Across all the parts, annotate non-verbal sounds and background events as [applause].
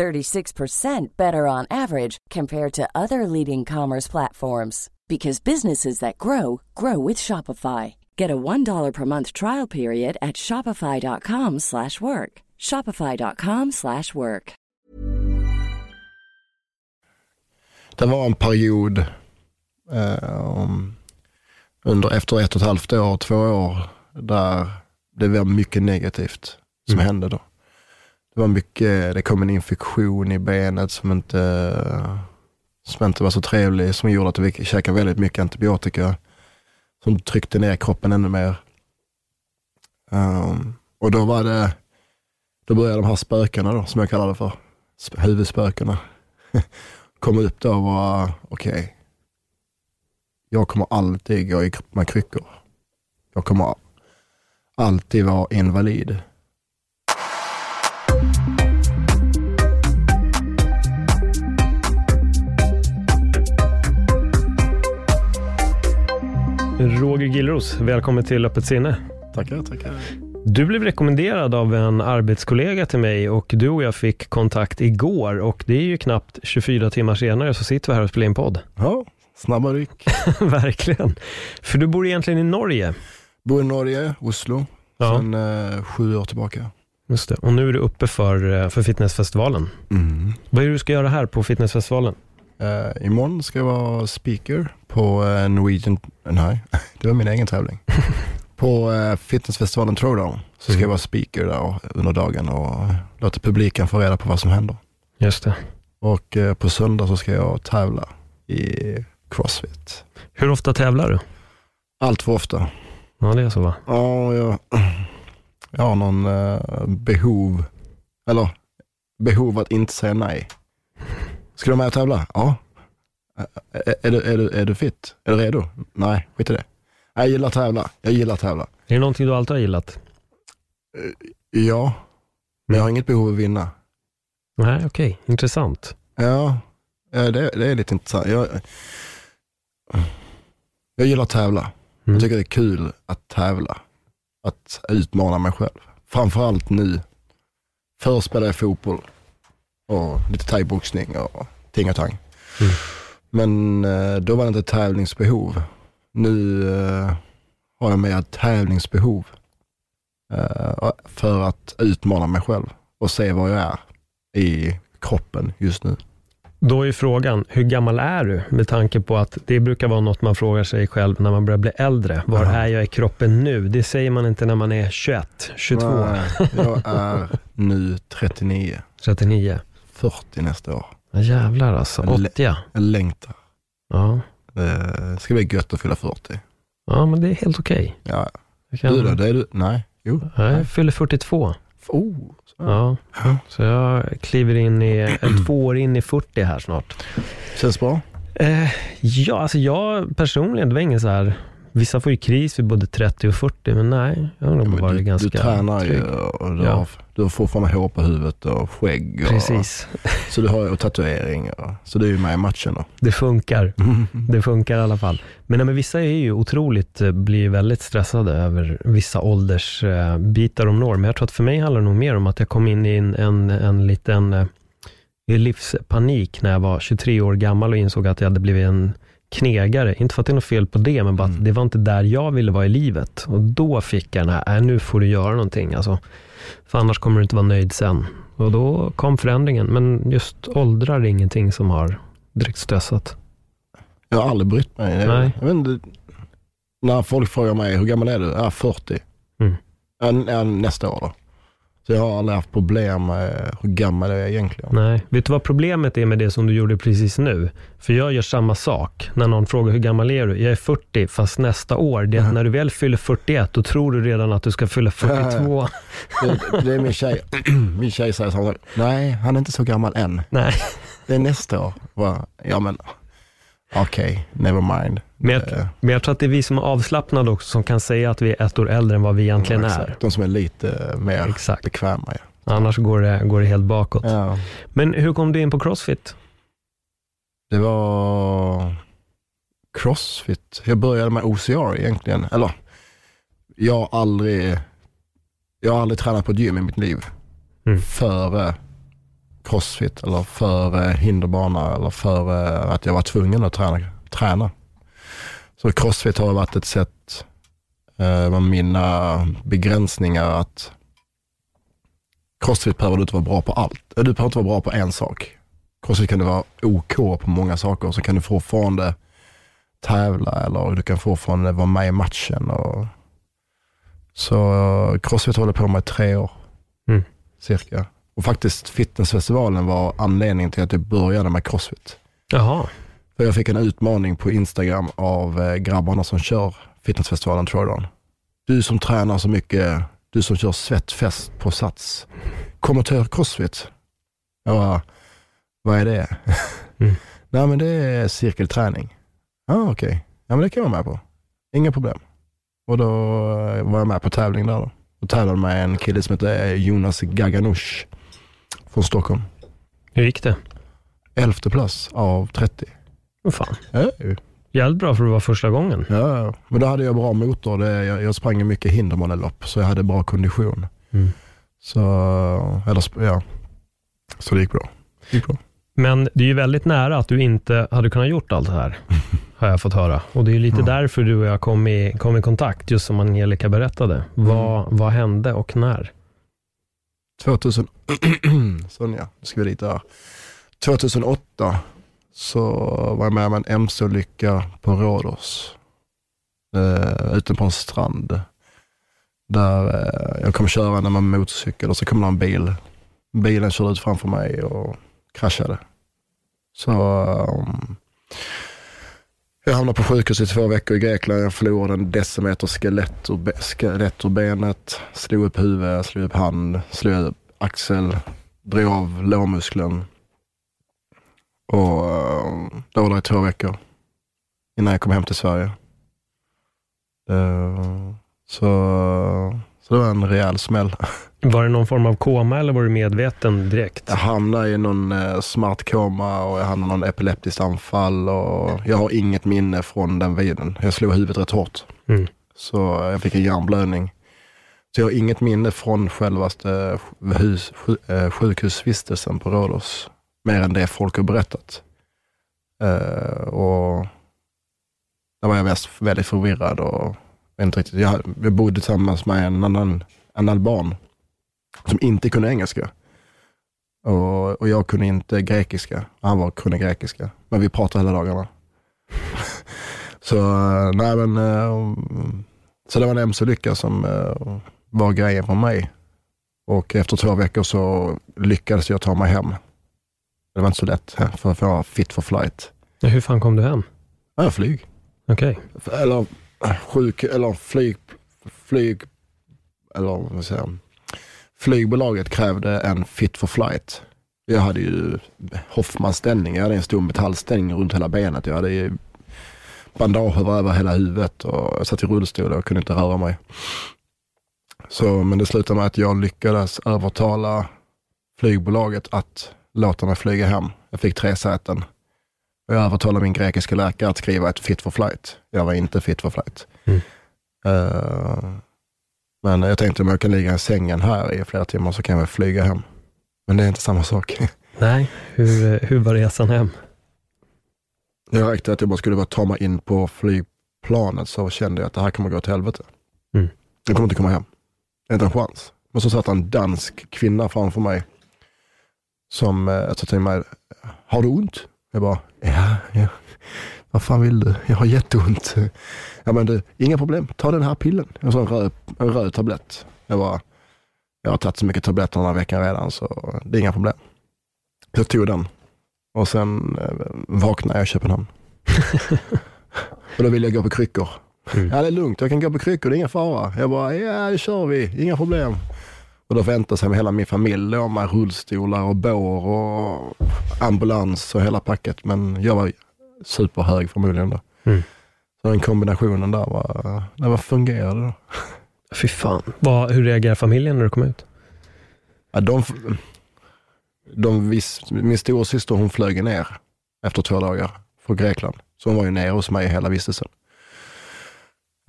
36% better on average compared to other leading commerce platforms because businesses that grow grow with Shopify. Get a $1 per month trial period at shopify.com/work. shopify.com/work. Det var en period eh, under efter ett och ett halvt år, två år, där det var mycket negativt som Mm. hände då. Det var mycket, det kom en infektion i benet som inte, som inte var så trevlig, som gjorde att vi käkade väldigt mycket antibiotika, som tryckte ner kroppen ännu mer. Um, och då var det, då började de här spökena då, som jag kallar det för, huvudspökena, [laughs] komma upp då och vara, okej, jag kommer alltid gå i med kryckor. Jag kommer alltid vara invalid. Roger Gillros, välkommen till Öppet sinne. Tackar, tackar. Du blev rekommenderad av en arbetskollega till mig och du och jag fick kontakt igår och det är ju knappt 24 timmar senare så sitter vi här och spelar in podd. [laughs] Ja, snabba ryck. Verkligen. För du bor egentligen i Norge. Bor i Norge, Oslo, Ja. sen eh, sju år tillbaka. Just det. Och nu är du uppe för, eh, för fitnessfestivalen. Mm. Vad är det du ska göra här på fitnessfestivalen? Uh, imorgon ska jag vara speaker på eh, Norwegian, nej, [laughs] det var min egen tävling. [laughs] på uh, fitnessfestivalen Throwdown så ska Mm. jag vara speaker där under dagen och låta publiken få reda på vad som händer. Just det. Och eh, på söndag så ska jag tävla i Crossfit. Hur ofta tävlar du? Allt för ofta. Ja, det är så va? Ja, jag, jag har någon eh, behov, eller behov att inte säga nej. Ska du med och tävla? Ja. Är du, är, du, är du fit? Är du redo? Nej, skit i det. Jag gillar att tävla. Jag gillar att tävla. Är det någonting du alltid har gillat? Ja, men jag har inget behov av att vinna. Nej, okej. Intressant. Ja, ja, det, det är lite intressant. Jag, jag gillar att tävla. Mm. Jag tycker det är kul att tävla. Att utmana mig själv. Framförallt nu. Förr spelade jag fotboll och lite thaiboxning och ting och tang. Mm. Men eh, då var det inte tävlingsbehov. Nu eh, har jag mer tävlingsbehov. Eh, för att utmana mig själv och se var jag är i kroppen just nu. Då är frågan, hur gammal är du? Med tanke på att det brukar vara något man frågar sig själv när man börjar bli äldre. Var Ja. är jag i kroppen nu? Det säger man inte när man är 21, 22, Nej, jag är nu 39, 39. [laughs] 40 nästa år. Ja, jävlar alltså, Jag lä- 80 ja. Jag längtar. ja. Det ska bli gött att fylla 40. Ja, men det är helt okej. Ja. Jag kan- Du då? Det är du? Nej? Jo? Ja, jag fyller 42. Oh, så. Ja. Ja. Så jag kliver in i, [clears throat] två år in i 40 här snart. Känns bra? Eh, ja, alltså jag personligen, det var ingen så här, vissa får ju kris vid både 30 och 40, men nej, jag har nog Men varit du, ganska du tränar ju trygg. och du, Ja. har, du har fortfarande hår på huvudet och skägg. Och, Precis, Så du har ju och tatuering. Och, så du är ju med i matchen då. det funkar. [laughs] Det funkar i alla fall. Men, nej, men vissa är ju otroligt, eh, blir väldigt stressade över vissa åldersbitar de når. Men jag tror att för mig handlar det nog mer om att jag kom in i en, en, en liten eh, livspanik när jag var 23 år gammal och insåg att jag hade blivit en knegare. Inte för att det är något fel på det, men bara att Mm. det var inte där jag ville vara i livet. Och då fick jag den här, äh, nu får du göra någonting. Alltså, för annars kommer du inte vara nöjd sen. Och då kom förändringen. Men just åldrar är ingenting som har direkt stressat. Jag har aldrig brytt mig. Nej. jag vet inte, när folk frågar mig, hur gammal är du? Är 40. Mm. Ja, nästa år då. Så jag har aldrig haft problem med hur gammal jag är egentligen. Nej, vet du vad problemet är med det som du gjorde precis nu? För jag gör samma sak. När någon frågar hur gammal är du? Jag är 40, fast nästa år. Det är att Ja. när du väl fyller 41, då tror du redan att du ska fylla [laughs] 42. Det, det är min tjej. [clears throat] min tjej säger här, nej han är inte så gammal än. Nej, Det är nästa år. Ja men, okej, okay, never mind. Men jag, Eh, men jag tror att det är vi som är avslappnade också, som kan säga att vi är ett år äldre än vad vi egentligen ja, är. exakt. De som är lite mer Exakt. bekväma. Ja. Annars går det, går det helt bakåt. Ja. Men hur kom du in på Crossfit? Det var crossfit. Jag började med OCR egentligen. Eller, jag har aldrig, jag har aldrig tränat på ett gym i mitt liv. Mm. Före crossfit eller före hinderbana eller före att jag var tvungen att träna. träna. Så crossfit har varit ett sätt eh, med mina begränsningar att crossfit behöver du inte vara bra på allt. Du behöver inte vara bra på en sak. Crossfit kan du vara OK på många saker. Så kan du fortfarande tävla eller du kan fortfarande vara med i matchen. Och... Så eh, Crossfit håller på med tre år Mm. cirka. Och faktiskt fitnessfestivalen var anledningen till att jag började med Crossfit. Jaha, För jag fick en utmaning på Instagram av eh, grabbarna som kör fitnessfestivalen Throwdown. Du som tränar så mycket, du som kör svettfest på Sats, kom och Crossfit. Jag bara, vad är det? Mm. [laughs] Nej men det är cirkelträning. Ja ah, okej, ja men det kan jag vara med på. Inga problem. Och då eh, var jag med på tävling där då. Och tävlade med en kille som heter Jonas Gaganush från Stockholm. hur gick det? Elfte plats av 30. Vad fan, Ja, jävligt bra för att vara första gången. Ja, men då hade jag bra motor. Det, jag, jag sprang mycket hinderbanelopp så jag hade bra kondition. Mm. Så, eller, ja. så det gick bra. Det gick bra. Men det är ju väldigt nära att du inte hade kunnat gjort allt det här, [laughs] har jag fått höra. Och det är ju lite Ja. därför du och jag kom i, kom i kontakt, just som Angelica berättade. Vad, vad hände och när? 2000, [clears throat] Sonja, nu ska vi dit där. 2008 så var jag med om en MC-olycka på Rhodos. Uh, ute på en strand. Där eh, jag kom körande med motorcykel och så kom det en bil. Bilen körde ut framför mig och kraschade. Så um, jag hamnade på sjukhus i två veckor i Grekland. Jag förlorade en decimeter skelett ur, be- skelett ur benet. Slog upp huvudet, slog upp hand, slog upp axel, drog av lårmuskeln. Och uh, då var det i två veckor innan jag kom hem till Sverige. Eh, så, så det var en rejäl smäll. [laughs] Var det någon form av koma eller var du medveten direkt? Jag hamnade i någon eh, smart koma och jag hamnade i någon epileptiskt anfall och jag har inget minne från den viden. Jag slog huvudet rätt hårt. Mm. Så jag fick en hjärnblödning. Så jag har inget minne från självaste hus, eh, sjukhusvistelsen på Rhodos. Mer än det folk har berättat. Eh, och där var jag mest väldigt förvirrad och inte riktigt. Jag, jag bodde tillsammans med en annan en alban som inte kunde engelska. Och, och jag kunde inte grekiska. Han var, kunde grekiska. Men vi pratade hela dagarna. [laughs] så eh, nej men, eh, så det var en MC-lycka som eh, var grejen för mig. Och efter två veckor så lyckades jag ta mig hem. Det var inte så lätt, för att vara fit for flight. Ja, Hur fan kom du hem? Ja, flyg. Okej. Eller äh, sjuk, eller flyg, flyg, eller vad säger jag? Flygbolaget krävde en fit for flight. Jag hade ju Hoffman-ställning, jag hade en stor metallställning runt hela benet. Jag hade ju bandage över hela huvudet och jag satt i rullstol och kunde inte röra mig. Så, men det slutade med att jag lyckades övertala flygbolaget att låta mig flyga hem. Jag fick tre säten. Och jag övertalade min grekiska läkare att skriva ett fit for flight. Jag var inte fit for flight. Mm. Eh, men jag tänkte om jag kan ligga i sängen här i flera timmar så kan jag väl flyga hem. Men det är inte samma sak. [laughs] Nej, hur, hur var resan hem? Jag räckte att jag bara skulle bara ta mig in på flygplanet så kände jag att det här kommer gå till helvete. Mm. Jag kommer inte komma hem. Inte en chans. Men så satt en dansk kvinna framför mig som eh, sa till mig, har du ont? Jag bara, ja, ja. Vad fan vill du? Jag har jätteont. Ja men du, inga problem. Ta den här pillen. En sån röd, en röd tablett. Jag bara, jag har tagit så mycket tabletter den här veckan redan så det är inga problem. Jag tog den och sen eh, vaknade jag i Köpenhamn. [laughs] och då ville jag gå på kryckor. Mm. Ja det är lugnt, jag kan gå på kryckor, det är ingen fara. Jag bara, ja det kör vi, inga problem. Och då väntade sig hela min familj med rullstolar och bår och ambulans och hela packet. Men jag var superhög förmodligen då. Mm. Så den kombinationen där var, den var fungerade då. Fy fan. Vad, hur reagerar familjen när du kom ut? Ja, de, de vis, min storasyster hon flög ner efter två dagar från Grekland. Så hon var ju nere hos mig hela vistelsen.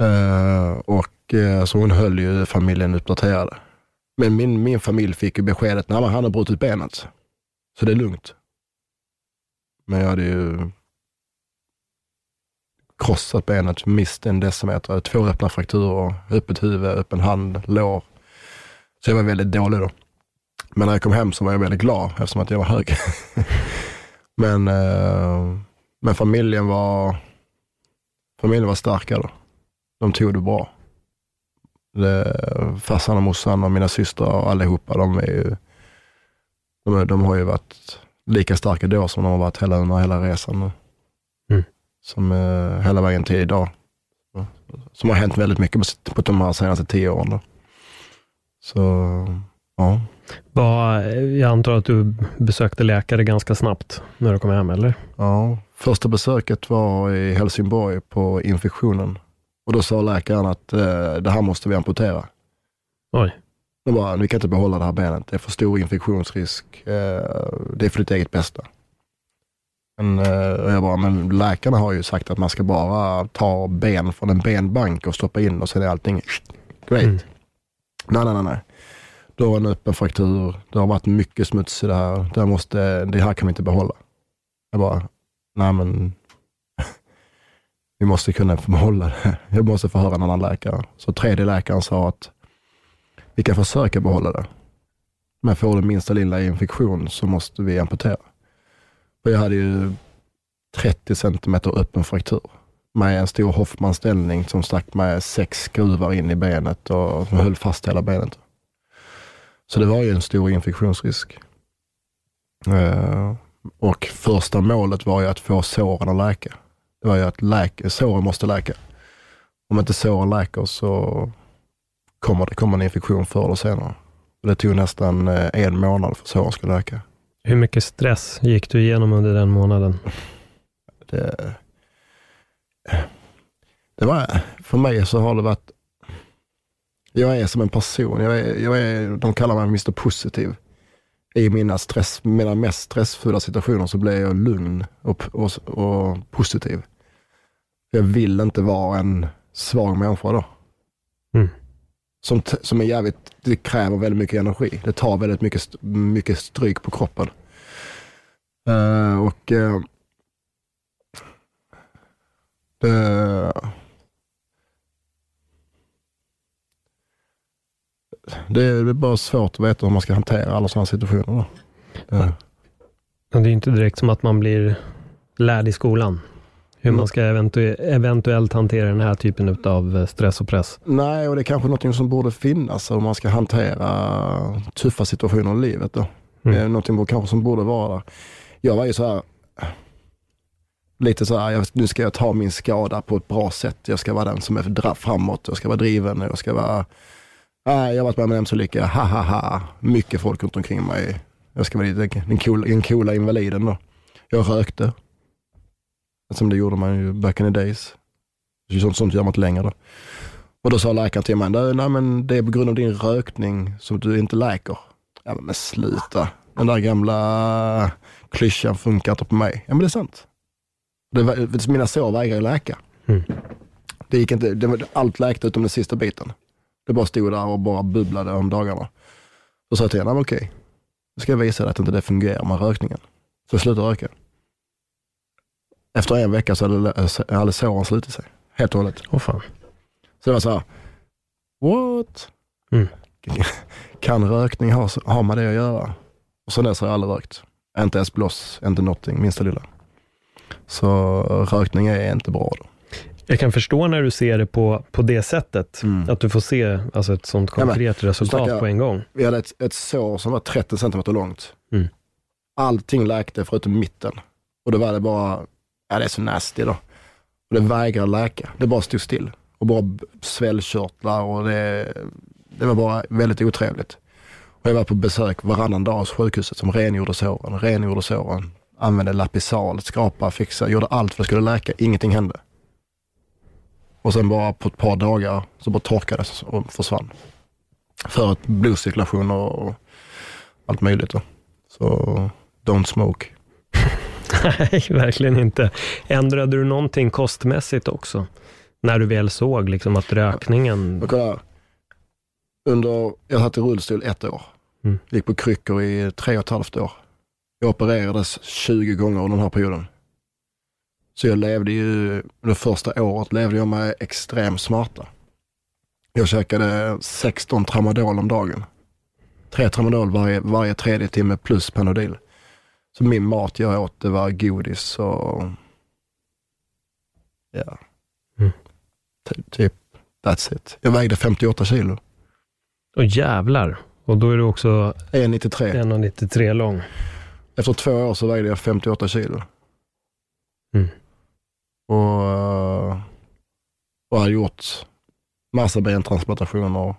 Uh, och uh, så hon höll ju familjen uppdaterade. Men min, min familj fick ju beskedet, att han har brutit benet. Så det är lugnt. Men jag hade ju krossat benet, mist en decimeter, två öppna frakturer, öppet huvud, öppen hand, lår. Så jag var väldigt dålig då. Men när jag kom hem så var jag väldigt glad eftersom att jag var hög. [laughs] men, eh, men familjen var familjen var starka då. De tog det bra. Det, farsan och morsan och mina systrar och allihopa, de är ju, de, de har ju varit lika starka då som de har varit hela, under hela resan. Som eh, hela vägen till idag. Som har hänt väldigt mycket på, på de här senaste tio åren. Då. Så, ja. Var, jag antar att du besökte läkare ganska snabbt när du kom hem, eller? Ja, första besöket var i Helsingborg på infektionen. Och då sa läkaren att eh, det här måste vi amputera. Oj. De bara, vi kan inte behålla det här benet. Det är för stor infektionsrisk. Eh, det är för ditt eget bästa. Men, eh, och jag bara, men läkarna har ju sagt att man ska bara ta ben från en benbank och stoppa in och sen är allting great. Mm. Nej, nej, nej, nej. Du har en öppen fraktur. Det har varit mycket smuts i det här. Det här, måste, det här kan vi inte behålla. Jag bara, nej men [laughs] vi måste kunna behålla det. Jag måste få höra en annan läkare. Så tredje läkaren sa att vi kan försöka behålla det. Men får du minsta lilla infektion så måste vi amputera. Och jag hade ju 30 centimeter öppen fraktur med en stor Hoffman-ställning som stack med sex skruvar in i benet och höll fast hela benet. Så det var ju en stor infektionsrisk. Eh, och första målet var ju att få såren att läka. Det var ju att läka, såren måste läka. Om inte såren läker så kommer det komma en infektion förr eller senare. Det tog nästan eh, en månad för såren skulle läka. Hur mycket stress gick du igenom under den månaden? Det, det var, för mig så har det varit, jag är som en person, jag är, jag är, de kallar mig Mr Positiv. I mina, stress, mina mest stressfulla situationer så blir jag lugn och, och, och positiv. Jag vill inte vara en svag människa då. Som, som är jävligt, det kräver väldigt mycket energi. Det tar väldigt mycket, mycket stryk på kroppen. Uh, och uh, det, det är bara svårt att veta hur man ska hantera alla sådana situationer. Då. Eh. Det. Det är inte direkt som att man blir lärd i skolan. Hur Mm. man ska eventu eventuellt hantera den här typen av stress och press. Nej, och det är kanske något som borde finnas om man ska hantera tuffa situationer i livet. Då. Mm. Det är någonting kanske som borde vara där. Jag var ju så här, lite så här, nu ska jag ta min skada på ett bra sätt. Jag ska vara den som är framåt, jag ska vara driven, jag ska vara, nej, jag har varit med om en MC-olycka, ha ha ha, mycket folk runt omkring mig. Jag ska vara den coola, den coola invaliden då. Jag rökte, som det gjorde man ju back in the days. Sånt, sånt gör man inte längre då. Och då sa läkaren till mig, nej men det är på grund av din rökning som du inte läker. Ja men sluta, den där gamla klyschan funkar inte på mig. Ja men det är sant. Det, var- mina sår vägrar ju läka. Mm. Det gick inte, det var, allt läkte utom den sista biten. Det bara stod där och bara bubblade om dagarna. Då sa jag till henne, "Nej, men okej, nu ska jag visa dig att inte det fungerar med rökningen. Så jag slutade röka. Efter en vecka så hade, hade såren slutit sig, helt och hållet. Åh fan. Så det var så här, what? Mm. [laughs] Kan rökning ha, ha med det att göra? Och sen dess har jag aldrig rökt. Inte ens bloss, inte någonting, minsta lilla. Så rökning är inte bra då. Jag kan förstå när du ser det på, på det sättet, Mm. att du får se alltså, ett sånt Ja, men, konkret resultat snackar- på en gång. Vi hade ett, ett sår som var 30 centimeter långt. Mm. Allting läkte förutom mitten. Och då var det bara, ja det är så nasty då. Och det vägrar läka. Det bara stod still. Och bara svällkörtlar och det, det var bara väldigt otrevligt. Och jag var på besök varannan dag hos sjukhuset som rengjorde såren, rengjorde såren. använde Lapisal, skrapa, fixa, gjorde allt för att det skulle läka. Ingenting hände. Och sen bara på ett par dagar så bara torkade det och försvann. För att blodcirkulation och allt möjligt. Då. Så don't smoke. Nej, [laughs] verkligen inte. Ändrade du någonting kostmässigt också? När du väl såg liksom att rökningen... Kolla. Under, jag satt i rullstol ett år. Mm. Gick på kryckor i tre och ett halvt år. Jag opererades 20 gånger under den här perioden. Så jag levde ju, det första året levde jag med extrem smärta. Jag käkade 16 tramadol om dagen. Tre tramadol varje, varje tredje timme plus Panodil. Så min mat jag åt, det var godis och ja, Mm. Ty- typ that's it. Jag vägde 58 kilo. Och jävlar. Och då är du också 1,93. 1,93 lång. Efter två år så vägde jag 58 kilo. Mm. Och, eh, och hade gjort massa bentransplantationer.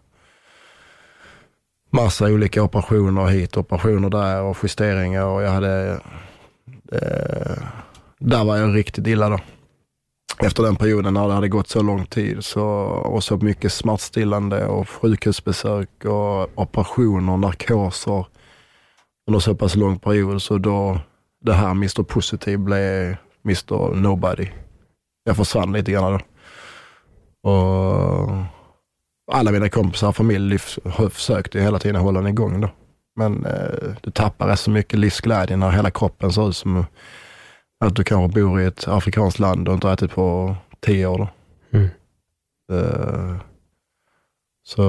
Massa olika operationer hit, operationer där och justeringar och jag hade, eh, där var jag riktigt illa då. Efter den perioden när det hade gått så lång tid så, och så mycket smärtstillande och sjukhusbesök och operationer, narkoser under så pass lång period så då det här Mr Positiv blev Mr Nobody. Jag försvann lite grann då. Och alla mina kompisar och familj försökte hela tiden hålla den igång då. Men eh, du tappar rätt så mycket livsglädje när hela kroppen ser ut som att du kanske bor i ett afrikanskt land och inte ätit på tio år. Då. Mm. Eh, så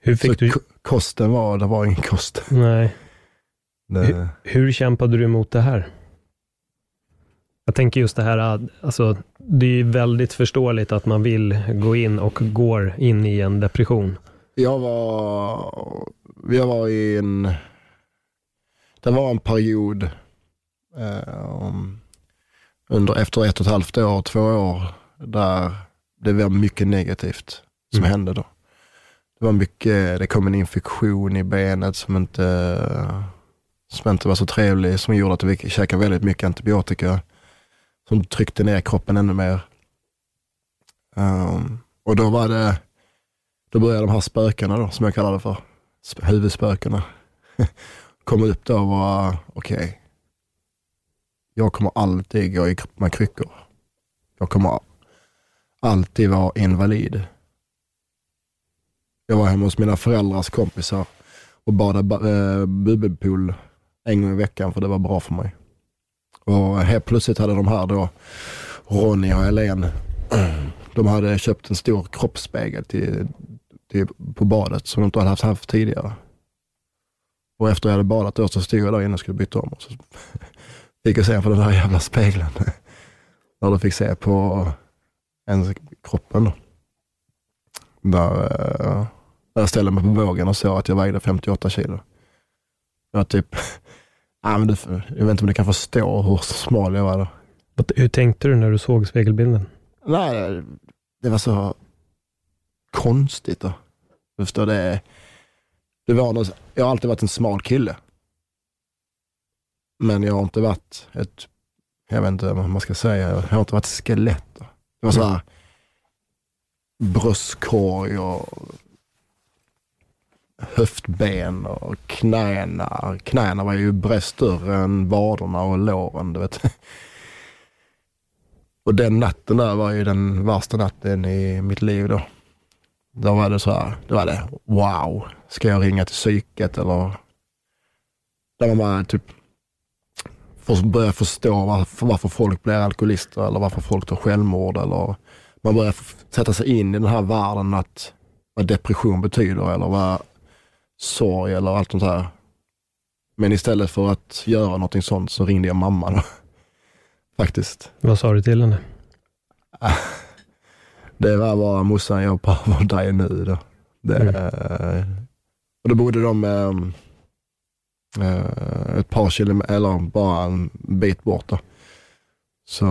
Hur så fick du... ko- kosten var, det var ingen kost. Nej. Det, Hur kämpade du emot det här? Jag tänker just det här, att, alltså, det är ju väldigt förståeligt att man vill gå in och går in i en depression. Jag var, jag var i en, det var en period eh, under, efter ett och ett halvt år, två år, där det var mycket negativt som Mm. hände då. Det var mycket, det kom en infektion i benet som inte, som inte var så trevlig, som gjorde att vi käkade väldigt mycket antibiotika, som tryckte ner kroppen ännu mer. Um, och då var det, då började de här spökena då, som jag kallar det för, huvudspökena, [laughs] komma upp då och vara, okej, jag kommer alltid gå i med kryckor. Jag kommer alltid vara invalid. Jag var hemma hos mina föräldrars kompisar och badade eh, bubbelpool en gång i veckan för det var bra för mig. Och helt plötsligt hade de här då, Ronny och Helene, [clears throat] de hade köpt en stor kroppsspegel till, till, på badet som de inte hade haft haft tidigare. Och efter jag hade badat då så stod jag där inne och skulle byta om. Och så [laughs] fick jag se på den här jävla spegeln. [laughs] Där du fick se på ens kroppen då. Där, eh, där jag ställde mig på vågen och såg att jag vägde 58 kilo. Jag typ, ja, men du, jag vet inte om du kan förstå hur smal jag var då. Hur tänkte du när du såg spegelbilden? Nej, det var så konstigt. Då. Du förstår, det, det var något, jag har alltid varit en smal kille. Men jag har inte varit ett, jag vet inte vad man ska säga, jag har inte varit ett skelett. Då. Det var så här bröstkorg och höftben och knäna. Knäna var ju större än vaderna och låren. Du vet. Och den natten där var ju den värsta natten i mitt liv då. Då var det så här, då var det wow, ska jag ringa till psyket eller? Där man bara typ börjar förstå varför, varför folk blir alkoholister eller varför folk tar självmord eller man börjar sätta sig in i den här världen att vad depression betyder eller vad sorg eller allt sånt här. Men istället för att göra någonting sånt så ringde jag mamma då. [laughs] Faktiskt. Vad sa du till henne? [laughs] Det var bara morsan, jag behöver dig nu då. Det, Mm. eh, och då bodde de eh, ett par kilometer, eller bara en bit bort då. Så,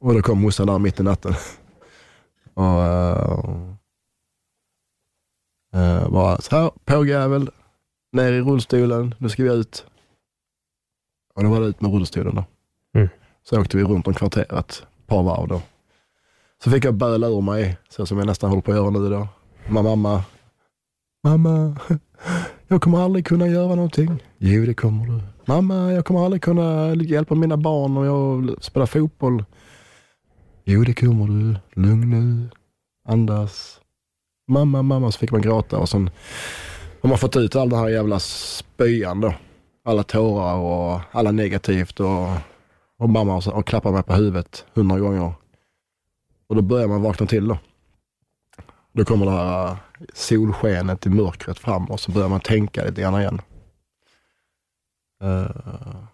och då kom morsan där mitt i natten. [laughs] och eh, eh, bara så här, pågjävel, ner i rullstolen, nu ska vi ut. Och då var det ut med rullstolen då. Mm. Så åkte vi runt om kvarteret, ett par varv då. Så fick jag böla ur mig, så som jag nästan håller på att göra nu då. Med mamma. Mamma, jag kommer aldrig kunna göra någonting. Jo, det kommer du. Mamma, jag kommer aldrig kunna hjälpa mina barn om jag spelar fotboll. Jo, det kommer du. Lugn nu. Andas. Mamma, mamma. Så fick man gråta och sen har man fått ut all den här jävla spyan då. Alla tårar och alla negativt och, och mamma och, och klappar mig på huvudet hundra gånger. Och då börjar man vakna till då. Då kommer det här solskenet i mörkret fram och så börjar man tänka lite grann igen. Uh,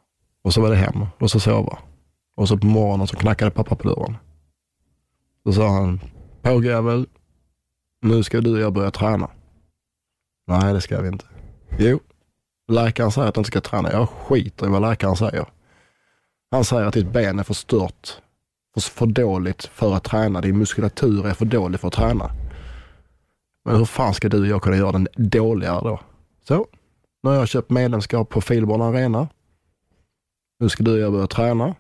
och så var det hem och så sova. Och så på morgonen så knackade pappa på dörren. Då sa han, pågjävel, nu ska du och jag börja träna. Nej, det ska vi inte. Jo, läkaren säger att du inte ska träna. Jag skiter i vad läkaren säger. Han säger att ditt ben är förstört, för, för dåligt för att träna. Din muskulatur är för dålig för att träna. Men hur fan ska du och jag kunna göra den dåligare då? Så, nu har jag köpt medlemskap på Filborn Arena. Nu ska du och jag börja träna.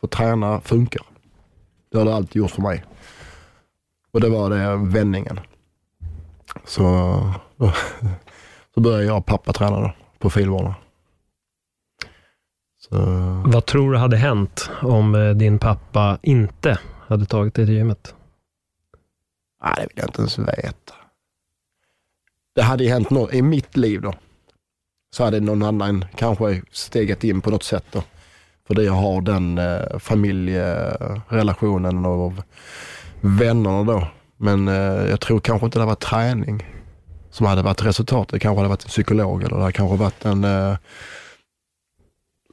För träna funkar. Det har det alltid gjort för mig. Och det var det vändningen. Så, då, [laughs] så började jag och pappa träna då, på Filborna. Så, Vad tror du hade hänt om eh, din pappa inte hade tagit dig till gymmet? nej, det vill jag inte ens veta. Det hade ju hänt något i mitt liv då. Så hade någon annan kanske stegat in på något sätt då. För det jag har den eh, familjerelationen och vännerna då. Men eh, jag tror kanske inte det var träning som hade varit resultatet. Det kanske hade varit en psykolog eller det hade kanske varit en eh,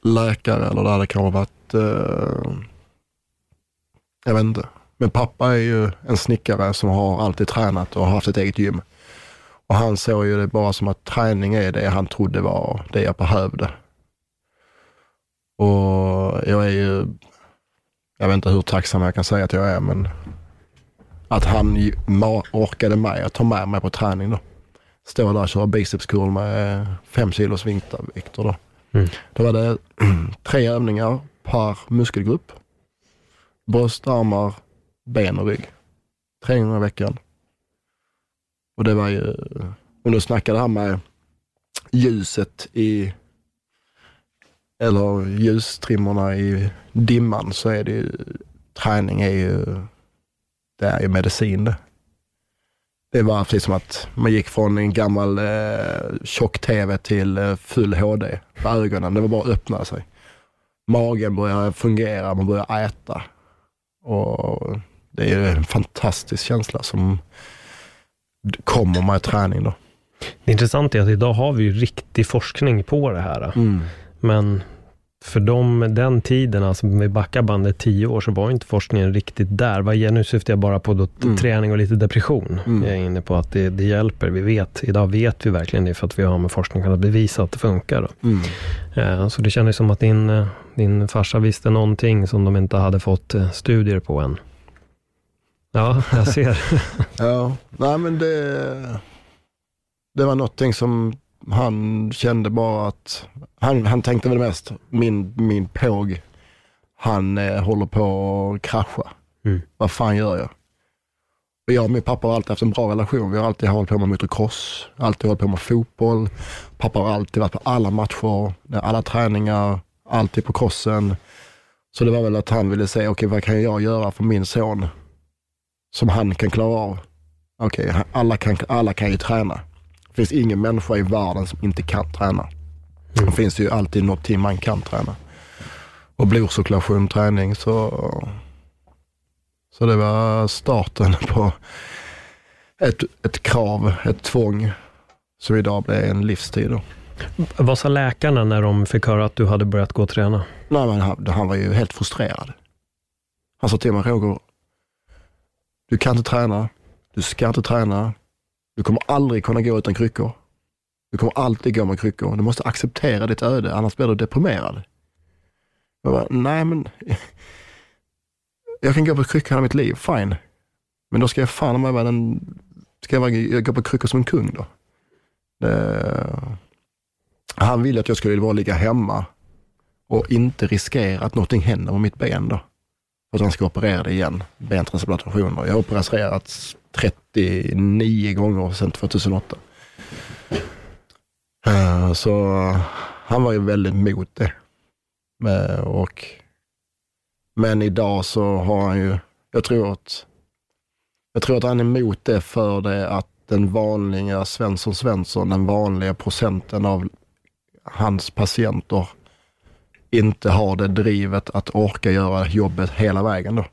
läkare eller det hade kanske varit, eh, jag vet inte. Men pappa är ju en snickare som har alltid tränat och har haft ett eget gym. Och han såg ju det bara som att träning är det han trodde var det jag behövde. Och jag är ju, jag vet inte hur tacksam jag kan säga att jag är, men att han orkade med att ta med mig på träning då. Stå där och köra biceps curl med fem kilos vikter då. Mm. Då var det [clears throat] tre övningar per muskelgrupp. Bröst, armar, ben och rygg. Tre gånger i veckan. Och det var ju, om du snackar det här med ljuset i, eller ljustrimmorna i dimman så är det ju, träning är ju, det är ju medicin det. Det var precis som att man gick från en gammal eh, tjock-tv till eh, full HD på ögonen. Det var bara att öppna sig. Magen börjar fungera, man börjar äta. Och det är ju en fantastisk känsla som kommer med träning då. Det intressanta är att idag har vi ju riktig forskning på det här. Mm. Men för dem, den tiden, alltså med backar bandet tio år, så var inte forskningen riktigt där. Vad jag, nu syftar jag bara på då Mm. träning och lite depression. Mm. Jag är inne på att det, det hjälper. Vi vet, idag vet vi verkligen det för att vi har med forskning kunnat bevisa att det funkar. Mm. Eh, Så det kändes som att din, eh, din farsa visste någonting som de inte hade fått eh, studier på än. Ja, jag ser. [laughs] Ja, nej men det, det var någonting som han kände bara att, han, han tänkte väl mest, min, min påg, han eh, håller på att krascha. Mm. Vad fan gör jag? Och jag och min pappa har alltid haft en bra relation. Vi har alltid hållit på med motocross, alltid hållit på med fotboll. Pappa har alltid varit på alla matcher, alla träningar, alltid på crossen. Så det var väl att han ville säga, okej vad kan jag göra för min son som han kan klara av? Okej, alla, kan, alla kan ju träna. Det finns ingen människa i världen som inte kan träna. Mm. Det finns ju alltid något man kan träna. Och blodcirkulation, träning, så, så det var starten på ett, ett krav, ett tvång, som idag blir en livstid. Då. Vad sa läkarna när de fick höra att du hade börjat gå och träna? Nej, men han, han var ju helt frustrerad. Han sa till mig, Roger, du kan inte träna, du ska inte träna, du kommer aldrig kunna gå utan kryckor. Du kommer alltid gå med kryckor. Du måste acceptera ditt öde, annars blir du deprimerad. Jag bara, nej men, [laughs] jag kan gå på kryckor hela mitt liv, fine. Men då ska jag fan med vara den, ska jag vara- gå på kryckor som en kung då? Det, han ville att jag skulle bara ligga hemma och inte riskera att någonting händer med mitt ben då. För att han ska operera det igen, bentransplantationer. Jag har opererats 39 gånger sedan 2008. Eh, så han var ju väldigt mot det. Eh, och, men idag så har han ju, jag tror att, jag tror att han är emot det för det att den vanliga Svensson Svensson, den vanliga procenten av hans patienter inte har det drivet att orka göra jobbet hela vägen då.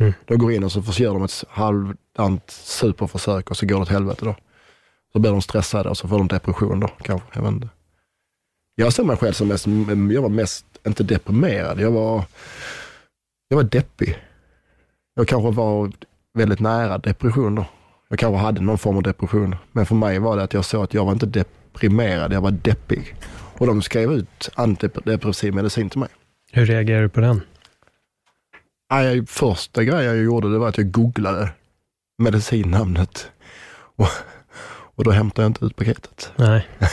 Mm. Då går in och så gör de ett halvdant superförsök och så går det åt helvete då. Så blir de stressade och så får de depression då kanske. Jag, vet inte. jag ser mig själv som mest, jag var mest, inte deprimerad, jag var, jag var deppig. Jag kanske var väldigt nära depression då. Jag kanske hade någon form av depression. Men för mig var det att jag såg att jag var inte deprimerad, jag var deppig. Och de skrev ut antidepressiv medicin till mig. Hur reagerar du på den? Nej, första grejen jag gjorde det var att jag googlade medicinnamnet. Och, och då hämtade jag inte ut paketet. Nej. [laughs]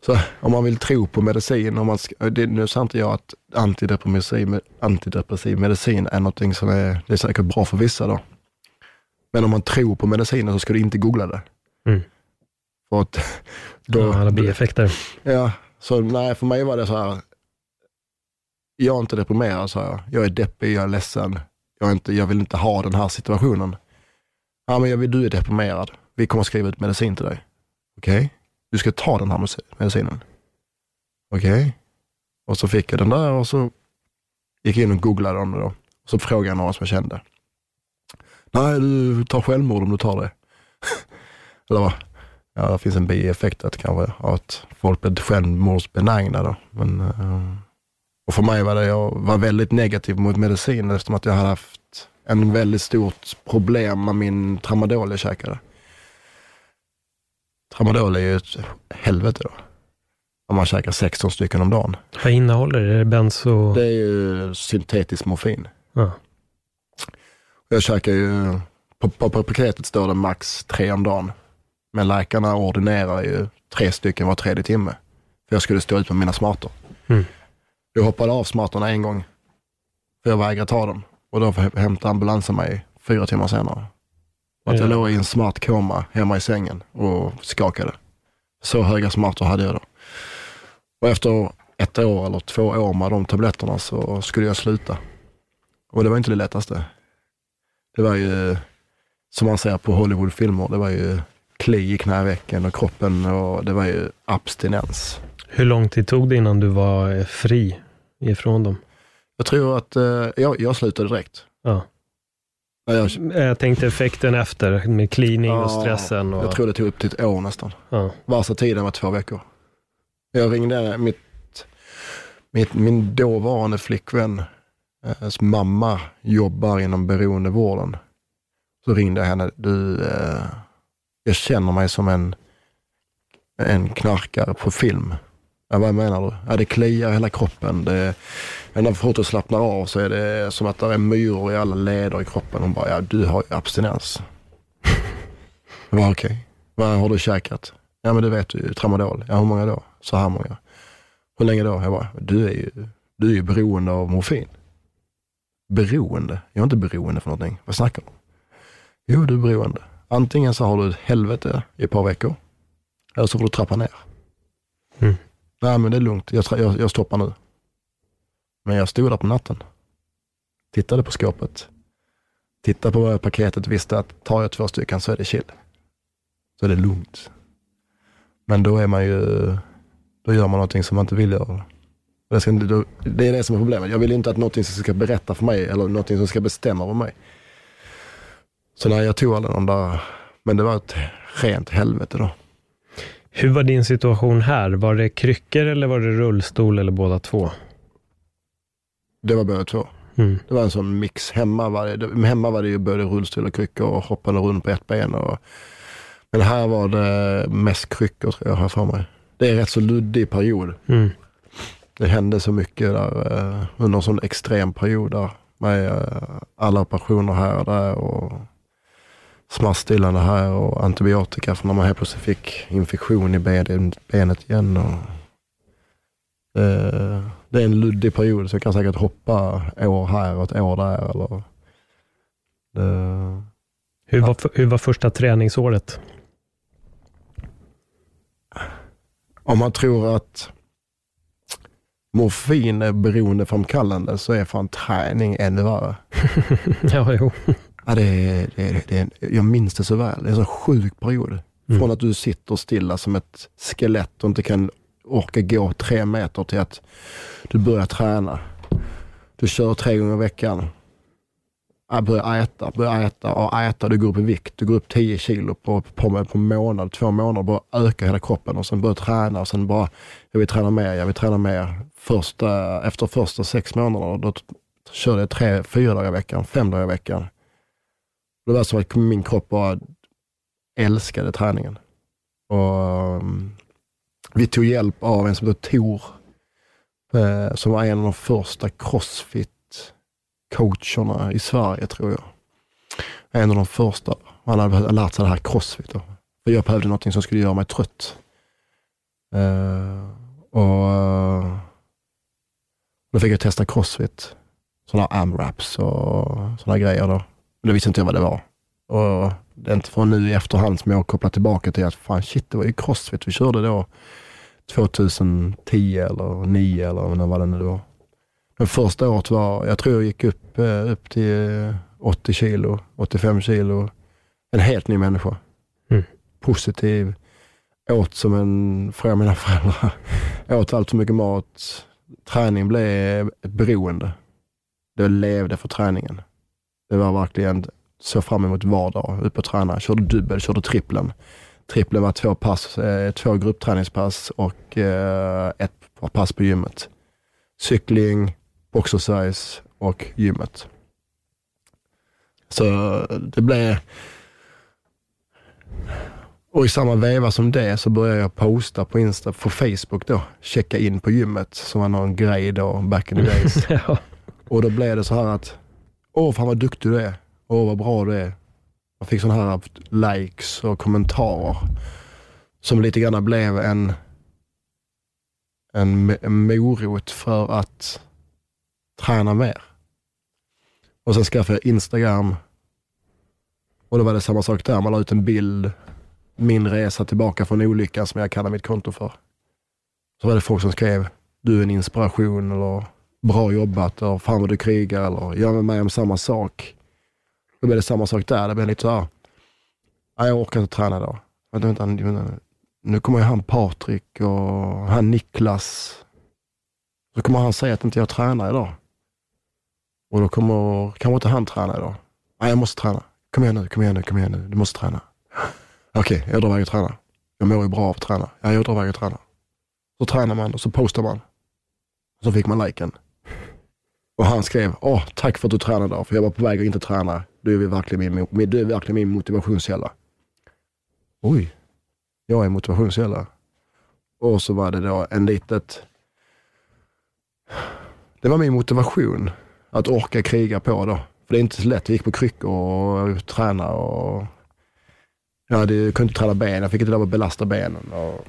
Så om man vill tro på medicin, om man ska, det, nu sa inte jag att antidepressiv, antidepressiv medicin är någonting som är, det är säkert bra för vissa då. Men om man tror på medicinen så ska du inte googla det. Mm. För att då, Ja, alla bieffekter. Ja, så nej, för mig var det så här. Jag är inte deprimerad, sa jag. Jag är deppig, jag är ledsen. Jag, är inte, jag vill inte ha den här situationen. Ja, men jag vill, du är deprimerad. Vi kommer skriva ut medicin till dig. Okej? Du ska ta den här medicinen. Okej? Och så fick jag den där och så gick jag in och googlade om det då. Så frågade jag några som jag kände. Nej, du tar självmord om du tar det. [laughs] Eller vad? Ja, det finns en bieffekt att kanske att folk blir självmordsbenägna då. Men, uh och för mig var det, jag var väldigt negativ mot medicin eftersom att jag hade haft en väldigt stort problem med min tramadol jag käkade. Tramadol är ju ett helvete då. Om man käkar 16 stycken om dagen. Vad innehåller det? Är det benzo? Det är ju syntetisk morfin. Ja. Jag käkar ju, på, på, på paketet står det max tre om dagen. Men läkarna ordinerar ju tre stycken var tredje timme. För jag skulle stå ut med mina smartor. Mm. Jag hoppade av smartorna en gång. För jag vägrade ta dem. Och då hämtade ambulansen mig fyra timmar senare. Och att jag Ja. låg i en smart koma hemma i sängen och skakade. Så höga smartor hade jag då. Och efter ett år eller två år med de tabletterna så skulle jag sluta. Och det var inte det lättaste. Det var ju, som man ser på Hollywoodfilmer, det var ju kli i knävecken och kroppen och det var ju abstinens. Hur lång tid tog det innan du var eh, fri ifrån dem? Jag tror att eh, jag, jag slutade direkt. Ja. Ja, Jag, Jag tänkte effekten efter med cleaning och Ja, stressen. Och, jag tror det tog upp till ett år nästan. ja. Värsta tiden var två veckor. Jag ringde mitt, mitt, min dåvarande flickvän, eh, mamma jobbar inom beroendevården. Så ringde jag henne, du, eh, jag känner mig som en, en knarkare på film. Ja, vad menar du? Ja, det kliar i hela kroppen. Det, när foten slappnar av så är det som att det är myror i alla leder i kroppen. Hon bara, ja du har ju abstinens. Jag bara, okej. Vad har du käkat? Ja men du vet ju, tramadol. Ja hur många då? Så här många. Hur länge då? Jag bara, du är ju, du är ju beroende av morfin. Beroende? Jag är inte beroende för någonting. Vad snackar du om? Jo, du är beroende. Antingen så har du ett helvete i ett par veckor, eller så får du trappa ner. Mm. Nej men det är lugnt, jag, jag, jag stoppar nu. Men jag stod där på natten, tittade på skåpet, tittade på paketet, och visste att tar jag två stycken så är det chill. Så är det lugnt. Men då är man ju, då gör man någonting som man inte vill göra. Det, ska, det är det som är problemet. Jag vill inte att någonting som ska berätta för mig eller någonting som ska bestämma över mig. Så när jag tog alla de där, men det var ett rent helvete då. Hur var din situation här? Var det kryckor eller var det rullstol eller båda två? Det var båda två. Mm. Det var en sån mix. Hemma var det, hemma var det ju både rullstol och kryckor och hoppade runt på ett ben. Och, men här var det mest kryckor tror jag, har jag för mig. Det är en rätt så luddig period. Mm. Det hände så mycket där eh, under en sån extrem period där. Med eh, alla operationer här och där och smärtstillande här och antibiotika för när man helt plötsligt fick infektion i ben, benet igen. Och Det, det är en luddig period så jag kan säkert hoppa år här och ett år där. Eller, det, Hur var, hur var första träningsåret? om man tror att morfin är beroendeframkallande så är fan träning ännu värre. [laughs] ja, jo. Ja, det är, det är, det är, jag minns det så väl. Det är en så sjuk period. Mm. Från att du sitter stilla som ett skelett och inte kan orka gå tre meter till att du börjar träna. Du kör tre gånger i veckan. Jag börjar äta, börjar äta och äta. Du går upp i vikt. Du går upp 10 kilo på, på, på månad, två månader. Bara ökar hela kroppen och sen börjar träna och sen bara, jag vill träna mer, jag vill träna mer. Första, efter första sex månaderna, då körde jag tre, fyra dagar i veckan, fem dagar i veckan. Det var som att min kropp bara älskade träningen. Och um, vi tog hjälp av en som heter Tor, eh, som var en av de första crossfit-coacherna i Sverige, tror jag. En av de första. Han hade lärt sig det här crossfit. Då. För jag behövde någonting som skulle göra mig trött. Eh, och eh, Då fick jag testa crossfit. Sådana AMRAPs och sådana grejer. Då. Men det visste inte jag vad det var. Och det är inte från nu i efterhand som jag kopplat tillbaka till att fan shit, det var ju crossfit vi körde då 2010 eller 9 eller vad det nu var. Men första året var, jag tror jag gick upp, eh, upp till 80 kilo, 85 kilo. En helt ny människa. Mm. Positiv. Åt som en, fråga mina [laughs] föräldrar, åt allt för mycket mat. Träning blev ett beroende. Jag levde för träningen. Det var verkligen såg fram emot vardag, upp och träna. Körde dubbel, körde trippeln. Trippeln var två pass, eh, två gruppträningspass och eh, ett pass på gymmet. Cykling, boxersize och gymmet. Så det blev... Och i samma veva som det så började jag posta på Insta, på Facebook då, checka in på gymmet som var någon grej då, back in the days. [laughs] ja. Och då blev det så här att, åh fan vad duktig du är. Åh vad bra du är. Jag fick sådana här likes och kommentarer. Som lite grann blev en, en, en morot för att träna mer. Och sen skaffade jag Instagram. Och då var det samma sak där. Man la ut en bild. Min resa tillbaka från olyckan som jag kallar mitt konto för. Så var det folk som skrev, du är en inspiration eller bra jobbat eller fan vad du krigar eller gör med mig om samma sak. Då blir det samma sak där. Det blir lite så här, ah, jag orkar inte träna idag. Vänta, vänta, vänta. Nu kommer ju han Patrik och han Niklas. Då kommer han säga att inte jag tränar idag. Och då kommer kanske inte han träna idag. Nej, jag måste träna. Kom igen nu, kom igen nu, kom igen nu. Du måste träna. [laughs] Okej, okay, jag drar iväg och tränar. Jag mår ju bra av att träna. Ja, jag drar iväg och tränar. Så tränar man och så postar man. Så fick man liken. Och han skrev, åh, tack för att du tränade idag, för jag var på väg att inte träna. Du är verkligen min, du är verkligen min motivationskälla. Oj, jag är motivationskälla. Och så var det då en litet... Det var min motivation att orka kriga på då. För det är inte så lätt. Jag gick på kryckor och tränade och... Jag hade, kunde inte träna ben. Jag fick inte lov att belasta benen. Och...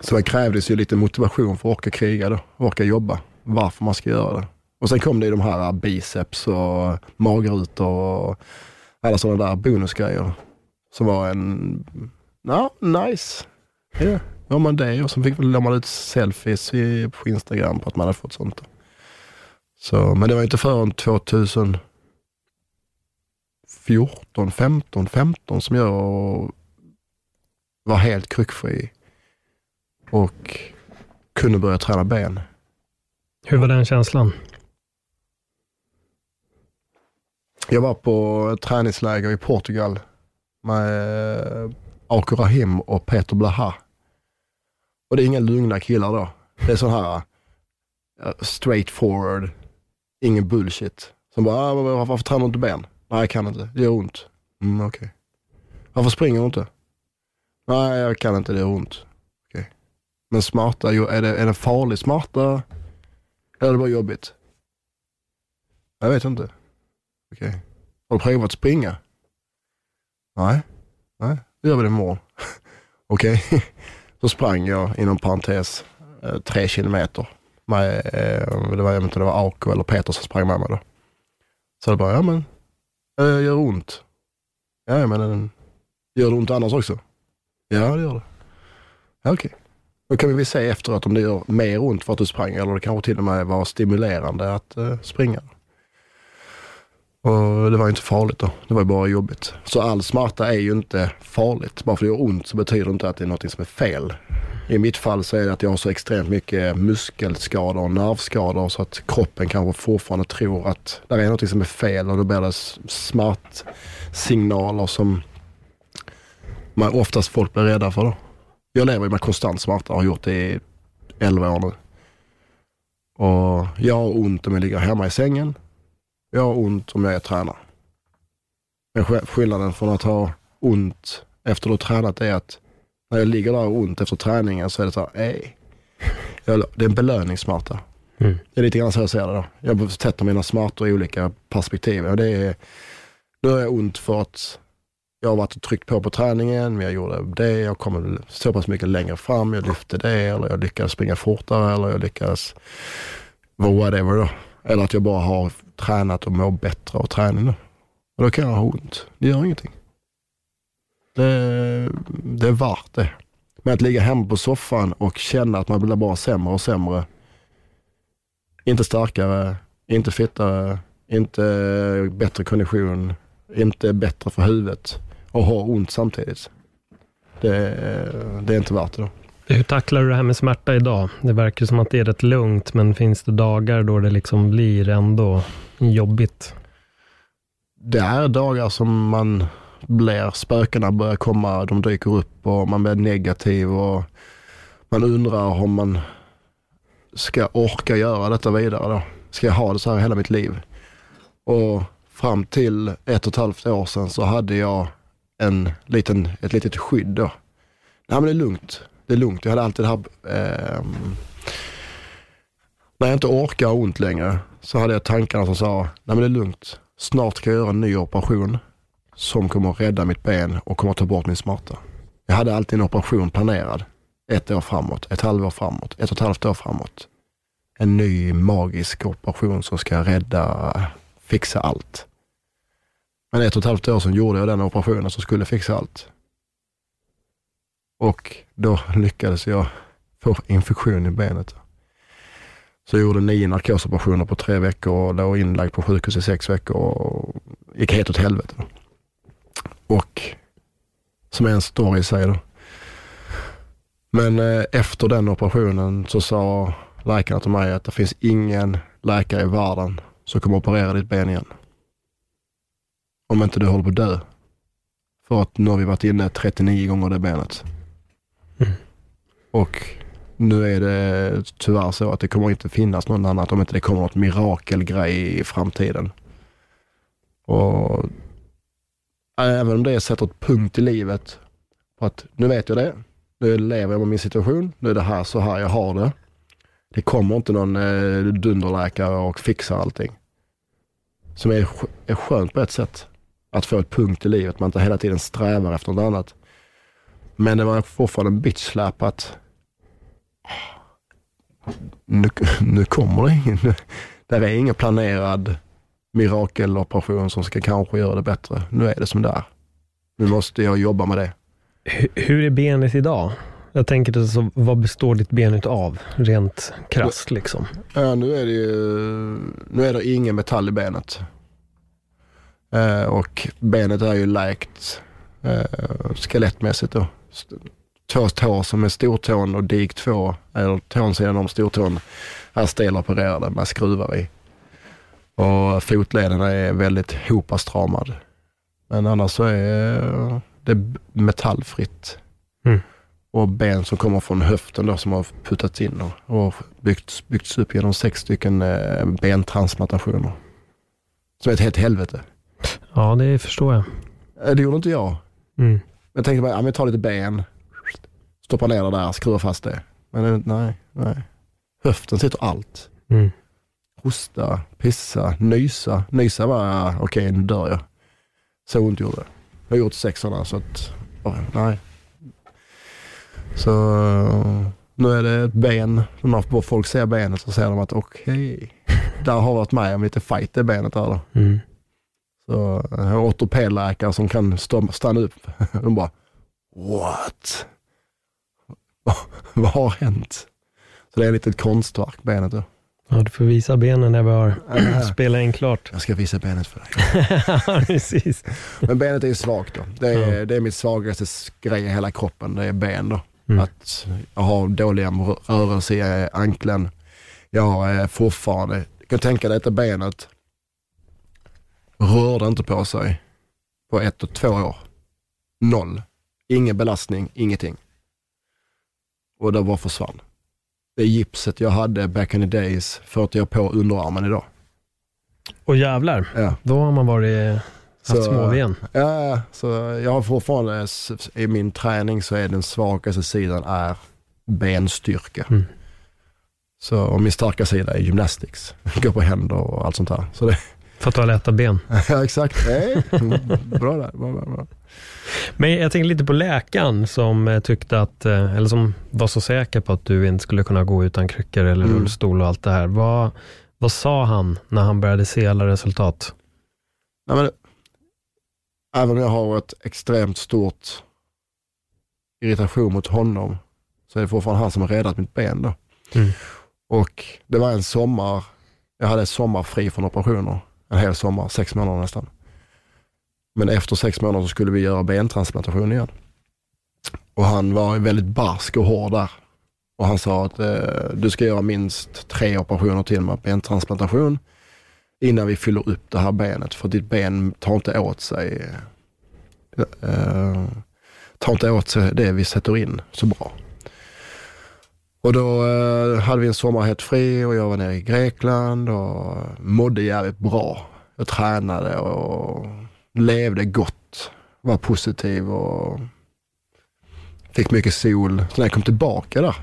Så det krävdes ju lite motivation för att orka kriga då. Orka jobba. Varför man ska göra det. Och sen kom det ju de här biceps och magrutor och alla sådana där bonusgrejer. Som var en, ja, nice. Yeah. ja man det och så fick la man ut selfies på Instagram på att man hade fått sånt. Så, men det var inte förrän 2014, 15, 15 som jag var helt kryckfri och kunde börja träna ben. Hur var den känslan? Jag var på träningsläger i Portugal med eh, Ako Rahim och Peter Blaha. Och det är inga lugna killar då. Det är sån här eh, straight forward, ingen bullshit. Som bara, ah, varför tränar du inte ben? Nej, jag kan inte. Det gör ont. Mm, okej. Okay. Varför springer du inte? Nej, jag kan inte. Det gör ont. Okay. Men smarta, är det, är det farligt smarta? Eller är det bara jobbigt? Jag vet inte. Okej. Okay. Har du provat springa? Nej. Nej, då gör vi det imorgon. [laughs] Okej. Okay. Så sprang jag inom parentes eh, tre kilometer. Med, eh, det var, jag inte, det var Ako eller Peter som sprang med mig då. Så det bara, ja men, det gör ont. Ja men, eh, gör det ont annars också? Ja det gör det. Ja, Okej. Då kan vi väl se efteråt om det gör mer ont för att du sprang eller det kanske till och med var stimulerande att springa. Och det var inte farligt då. Det var bara jobbigt. Så all smärta är ju inte farligt. Bara för att det gör ont så betyder det inte att det är något som är fel. I mitt fall så är det att jag har så extremt mycket muskelskador och nervskador så att kroppen kanske fortfarande tror att det är något som är fel och då blir det smärtsignaler som man oftast folk blir rädda för. Då. Jag lever med konstant smärta och har gjort det i 11 år nu. Och jag har ont om jag ligger hemma i sängen. Jag har ont om jag är tränare. Men skillnaden från att ha ont efter att ha tränat är att när jag ligger där och har ont efter träningen så är det så här, ej. Det är en belöningssmärta. Mm. Det är lite grann så jag ser det då. Jag sätter mina smärtor i olika perspektiv. Och det är, nu har jag ont för att jag har varit och tryckt på på träningen, men jag gjorde det, jag kom så pass mycket längre fram, jag lyfte det, eller jag lyckades springa fortare, eller jag lyckades, whatever då. Eller att jag bara har tränat och mår bättre av träningen. Och då kan jag ha ont. Det gör ingenting. Det, det är värt det. Men att ligga hemma på soffan och känna att man blir bara sämre och sämre. Inte starkare, inte fittare, inte bättre kondition, inte bättre för huvudet och ha ont samtidigt. Det, det är inte värt det. Då. Hur tacklar du det här med smärta idag? Det verkar som att det är rätt lugnt, men finns det dagar då det liksom blir ändå jobbigt? Det är dagar som man blir, spökena börjar komma, de dyker upp och man blir negativ och man undrar om man ska orka göra detta vidare då. Ska jag ha det så här hela mitt liv? Och fram till ett och ett halvt år sedan så hade jag en liten, ett litet skydd då. Nej men det är lugnt, det är lugnt. Jag hade alltid det här, eh, när jag inte orkar ha ont längre så hade jag tankarna som sa, nej men det är lugnt. Snart ska jag göra en ny operation som kommer att rädda mitt ben och kommer att ta bort min smärta. Jag hade alltid en operation planerad. Ett år framåt, ett halvår framåt, ett och ett halvt år framåt. En ny magisk operation som ska rädda, fixa allt. Men ett och ett halvt år sedan gjorde jag den operationen som skulle fixa allt. Och då lyckades jag få infektion i benet. Så jag gjorde nio narkosoperationer på tre veckor och låg inlagd på sjukhus i sex veckor och gick helt åt helvete. Och som är en story i sig då. Men eh, efter den operationen så sa läkarna till mig att det finns ingen läkare i världen som kommer operera ditt ben igen. Om inte du håller på att dö. För att nu har vi varit inne 39 gånger det benet. Mm. Och nu är det tyvärr så att det kommer inte finnas någon annat om inte det kommer något mirakelgrej i framtiden. Och även om det sätter ett punkt i livet på att nu vet jag det. Nu lever jag med min situation. Nu är det här så här jag har det. Det kommer inte någon eh, dunderläkare och fixar allting. Som är, är skönt på ett sätt att få ett punkt i livet. Man inte hela tiden strävar efter något annat. Men det var fortfarande en bitch slap att nu, nu kommer det ingen. Det är ingen planerad mirakeloperation som ska kanske göra det bättre. Nu är det som det är. Nu måste jag jobba med det. Hur är benet idag? Jag tänker, alltså, vad består ditt ben av, rent krasst liksom? Ja, nu är det ju, nu är det ingen metall i benet. Eh, och benet är ju läkt eh, skelettmässigt då. Två tår som är stortån och dik två, eller tån sidan om stortån, är stelopererade med skruvar i. Och fotleden är väldigt hopastramad. Men annars så är det metallfritt. Mm. Och ben som kommer från höften då som har puttats in och, byggts, byggts upp genom sex stycken eh, bentransplantationer. Som är ett helt helvete. Ja, det förstår jag. Eh, det gjorde inte jag. Mm. Jag tänkte bara, ja, men ta lite ben, stoppa ner det där, skruva fast det. Men nej, nej. Höften sitter allt. Mm. Hosta, pissa, nysa. Nysa var, okej okay, nu dör jag. Så ont gjorde det. Jag har gjort sex sådana så att, oh, nej. Så Nu är det ett ben, när folk ser benet så ser de att okej, [laughs] där har varit med om lite fight i benet där då. Mm. Så jag har ortopedläkare som kan stå, stanna upp. [laughs] De bara, what? [laughs] Vad, har hänt? Så det är ett litet konstverk, benet då. Ja, du får visa benen när vi har [clears throat] spelat in klart. Jag ska visa benet för dig. [laughs] Ja, Precis. Men benet är ju svagt då. Det är, det är mitt svagaste grej i hela kroppen, det är ben då. Mm. Att jag har dåliga rörelser i anklen. Jag är fortfarande, du kan tänka dig detta benet rörde inte på sig på ett och två år. Noll. Ingen belastning, ingenting. Och det bara försvann. Det gipset jag hade back in the days förde jag på underarmen idag. Och jävlar, Ja. då har man varit haft småven. Ja, så jag har fortfarande, i min träning så är den svagaste sidan är benstyrka. Mm. Så, och min starka sida är gymnastics, [laughs] gå på händer och allt sånt där. Så det, För att du har lätta ben. [laughs] ja exakt, Nej, bra där. Bra, bra, bra. Men jag tänker lite på läkaren som eh, tyckte att, eh, eller som var så säker på att du inte skulle kunna gå utan kryckor eller Mm. rullstol och allt det här. Vad, vad sa han när han började se alla resultat? Nej, men, även om jag har ett extremt stort irritation mot honom så är det fortfarande han som har räddat mitt ben då. Mm. Och det var en sommar, jag hade sommarfri från operationer. En hel sommar, sex månader nästan. Men efter sex månader så skulle vi göra bentransplantation igen. Och han var väldigt barsk och hård där. Och han sa att eh, du ska göra minst tre operationer till med bentransplantation innan vi fyller upp det här benet. För ditt ben tar inte åt sig eh, eh tar inte åt sig det vi sätter in så bra. Och då eh, hade vi en sommar helt fri och jag var nere i Grekland och mådde jävligt bra. Jag tränade och levde gott, var positiv och fick mycket sol. Så när jag kom tillbaka där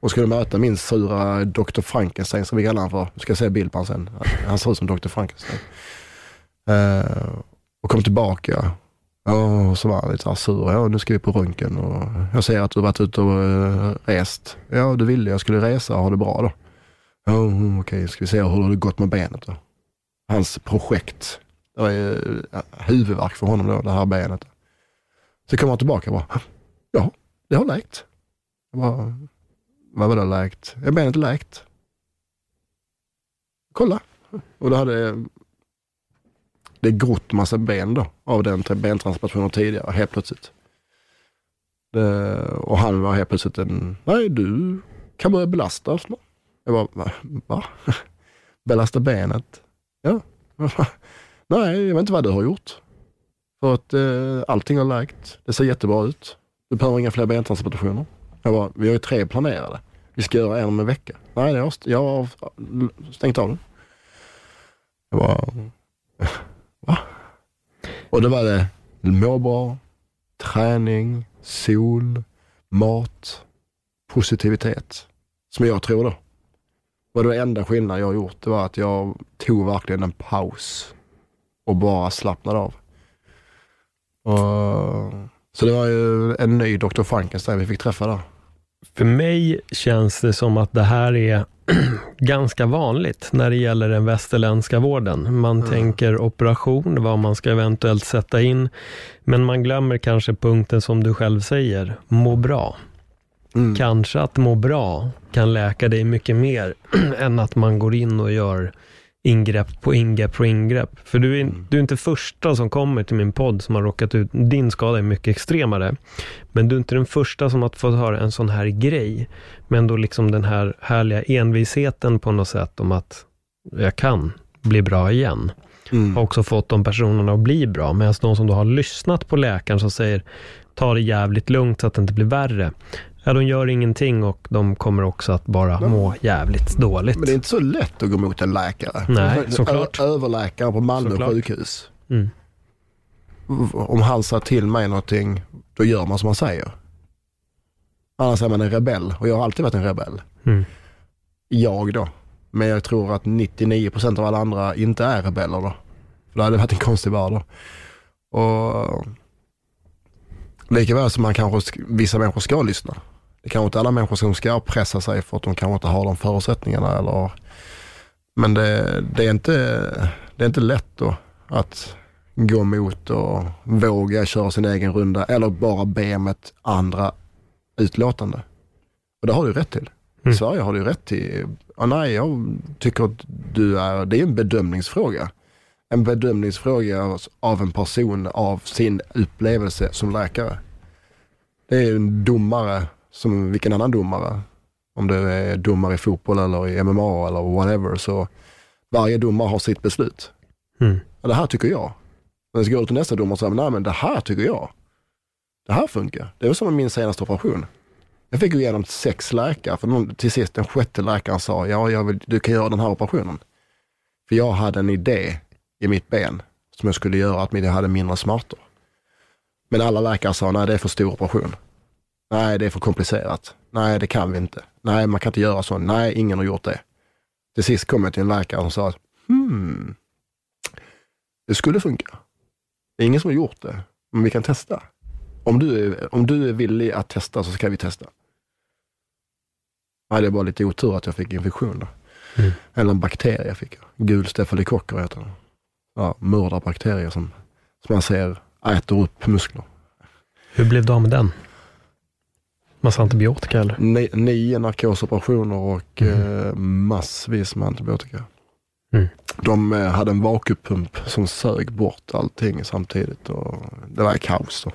och skulle möta min sura Dr. Frankenstein som vi kallar honom för. Nu ska se bild på honom sen. Han ser ut som Dr. Frankenstein. Eh, och kom tillbaka. Och så var han lite så sur. Ja, nu ska vi på röntgen och jag ser att du har varit ute och eh, rest. Ja, du ville jag skulle resa och ha det bra då. Ja, mm, okej, ska vi se hur det gått med benet då. Hans projekt. Det var ju eh, huvudvärk för honom då, det här benet. Så kommer han tillbaka och bara, ja, det har läkt. Jag bara, vad var det läkt? Ja, benet är läkt. Kolla. Och då hade det grott massa ben då av den typ bentransplantationen tidigare helt plötsligt. Det, och han var helt plötsligt en, nej du kan börja belasta. snart." Jag bara, va? va? [laughs] Belasta benet? Ja. [laughs] nej, jag vet inte vad du har gjort. För att eh, allting har läkt. Det ser jättebra ut. Du behöver inga fler bentransplantationer. Jag bara, vi har ju tre planerade. Vi ska göra en om en vecka. Nej, jag har, st- jag har stängt av den. Jag bara, va? Och då var det må bra, träning, sol, mat, positivitet. Som jag tror då. Och det enda skillnaden jag har gjort, det var att jag tog verkligen en paus och bara slappnade av. Och, så det var ju en ny Dr. Frankenstein vi fick träffa där. För mig känns det som att det här är [clears throat] ganska vanligt när det gäller den västerländska vården. Man Mm. tänker operation, vad man ska eventuellt sätta in, men man glömmer kanske punkten som du själv säger, må bra. Mm. Kanske att må bra kan läka dig mycket mer [clears throat] än att man går in och gör ingrepp på ingrepp på ingrepp. För du är, Mm. du är inte första som kommer till min podd som har råkat ut, din skada är mycket extremare, men du är inte den första som har fått höra en sån här grej. Men då liksom den här härliga envisheten på något sätt om att jag kan bli bra igen. Mm. Har också fått de personerna att bli bra. Medan de som då har lyssnat på läkaren som säger ta det jävligt lugnt så att det inte blir värre. Ja, de gör ingenting och de kommer också att bara må jävligt dåligt. Men det är inte så lätt att gå mot en läkare. Nej, såklart. Överläkare på Malmö Såklart. sjukhus. Mm. Om han sa till mig någonting, då gör man som han säger. Annars är man en rebell och jag har alltid varit en rebell. Mm. Jag då. Men jag tror att 99% av alla andra inte är rebeller då. För det hade varit en konstig värld då. Och likaväl som man kanske, sk- vissa människor ska lyssna. Det kanske inte alla människor som ska pressa sig för att de kanske inte har de förutsättningarna. Eller, men det, det, är inte, det är inte lätt då att gå mot och våga köra sin egen runda eller bara be om ett andra utlåtande. Och det har du rätt till. Mm. Sverige har du rätt till, ja, nej jag tycker att du är, det är en bedömningsfråga. En bedömningsfråga av en person av sin upplevelse som läkare. Det är en domare som vilken annan domare. Om du är domare i fotboll eller i MMA eller whatever så varje domare har sitt beslut. Mm. Ja, det här tycker jag. Men så går du till nästa domare och säger, nej men det här tycker jag. Det här funkar. Det var som med min senaste operation. Jag fick gå igenom sex läkare, för någon, till sist den sjätte läkaren sa, ja jag vill, du kan göra den här operationen. För jag hade en idé i mitt ben som jag skulle göra att jag hade mindre smärtor. Men alla läkare sa, nej det är för stor operation. Nej, det är för komplicerat. Nej, det kan vi inte. Nej, man kan inte göra så. Nej, ingen har gjort det. Till sist kom jag till en läkare som sa, hmm, det skulle funka. Det är ingen som har gjort det, men vi kan testa. Om du är, om du är villig att testa så ska vi testa. Nej, det är bara lite otur att jag fick infektion då. Mm. Eller en bakterie fick jag. Gul stafylokocker heter den. Ja, mördarbakterier som, som man ser äter upp muskler. Hur blev du av med den? Massa antibiotika eller? Ni, nio narkosoperationer och Mhm. eh, massvis med antibiotika. Mm. De eh, hade en vakuumpump som sög bort allting samtidigt och det var kaos. Då.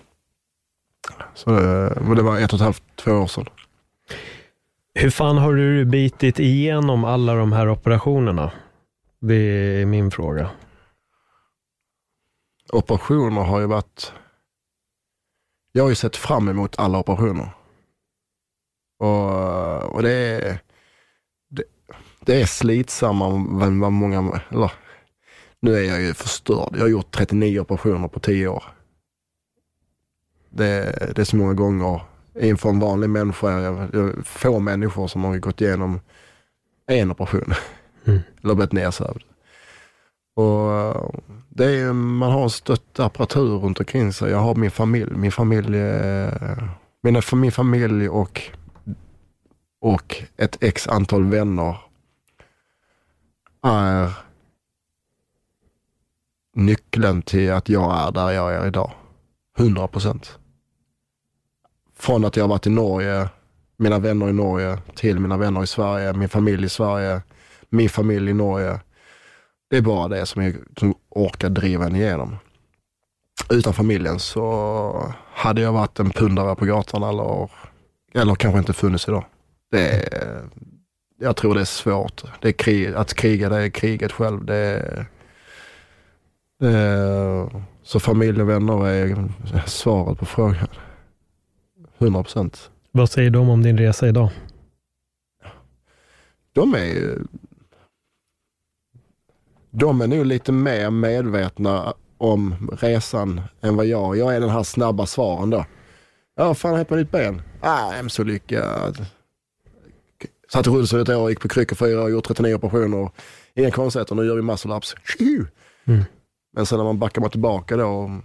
Så det, men det var ett och ett halvt, två år sedan. Hur fan har du bitit igenom alla de här operationerna? Det är min fråga. Operationer har ju varit... Jag har ju sett fram emot alla operationer. Och, och det är... Det, det är slitsammare än vad många... Eller, nu är jag ju förstörd. Jag har gjort 39 operationer på 10 år. Det, det är så många gånger inför en vanlig människa. Jag, jag, få människor som har gått igenom en operation. Mm. Eller blivit nedsövd. Och det är man har en stött apparatur runt omkring sig. Jag har min familj, min familj, eh, mina, min familj och, och ett x antal vänner är nyckeln till att jag är där jag är idag. 100 procent. Från att jag har varit i Norge, mina vänner i Norge, till mina vänner i Sverige, min familj i Sverige, min familj i Norge. Det är bara det som, jag, som orkar driva en igenom. Utan familjen så hade jag varit en pundare på gatan eller, eller kanske inte funnits idag. Det jag tror det är svårt. Det är krig, att kriga, det är kriget själv. Det är, det är, så familj och vänner är svaret på frågan. 100 procent. Vad säger de om din resa idag? De är ju de är nog lite mer medvetna om resan än vad jag Jag är den här snabba svaren då. Ja, fan har hänt med ditt ben? Ah, jag är så lyckad. Satt i rullstol ett år, gick på kryckor fyra år, gjort 39 operationer. Inga konstigheter, nu gör vi muscle ups. Mm. Men sen när man backar man tillbaka då,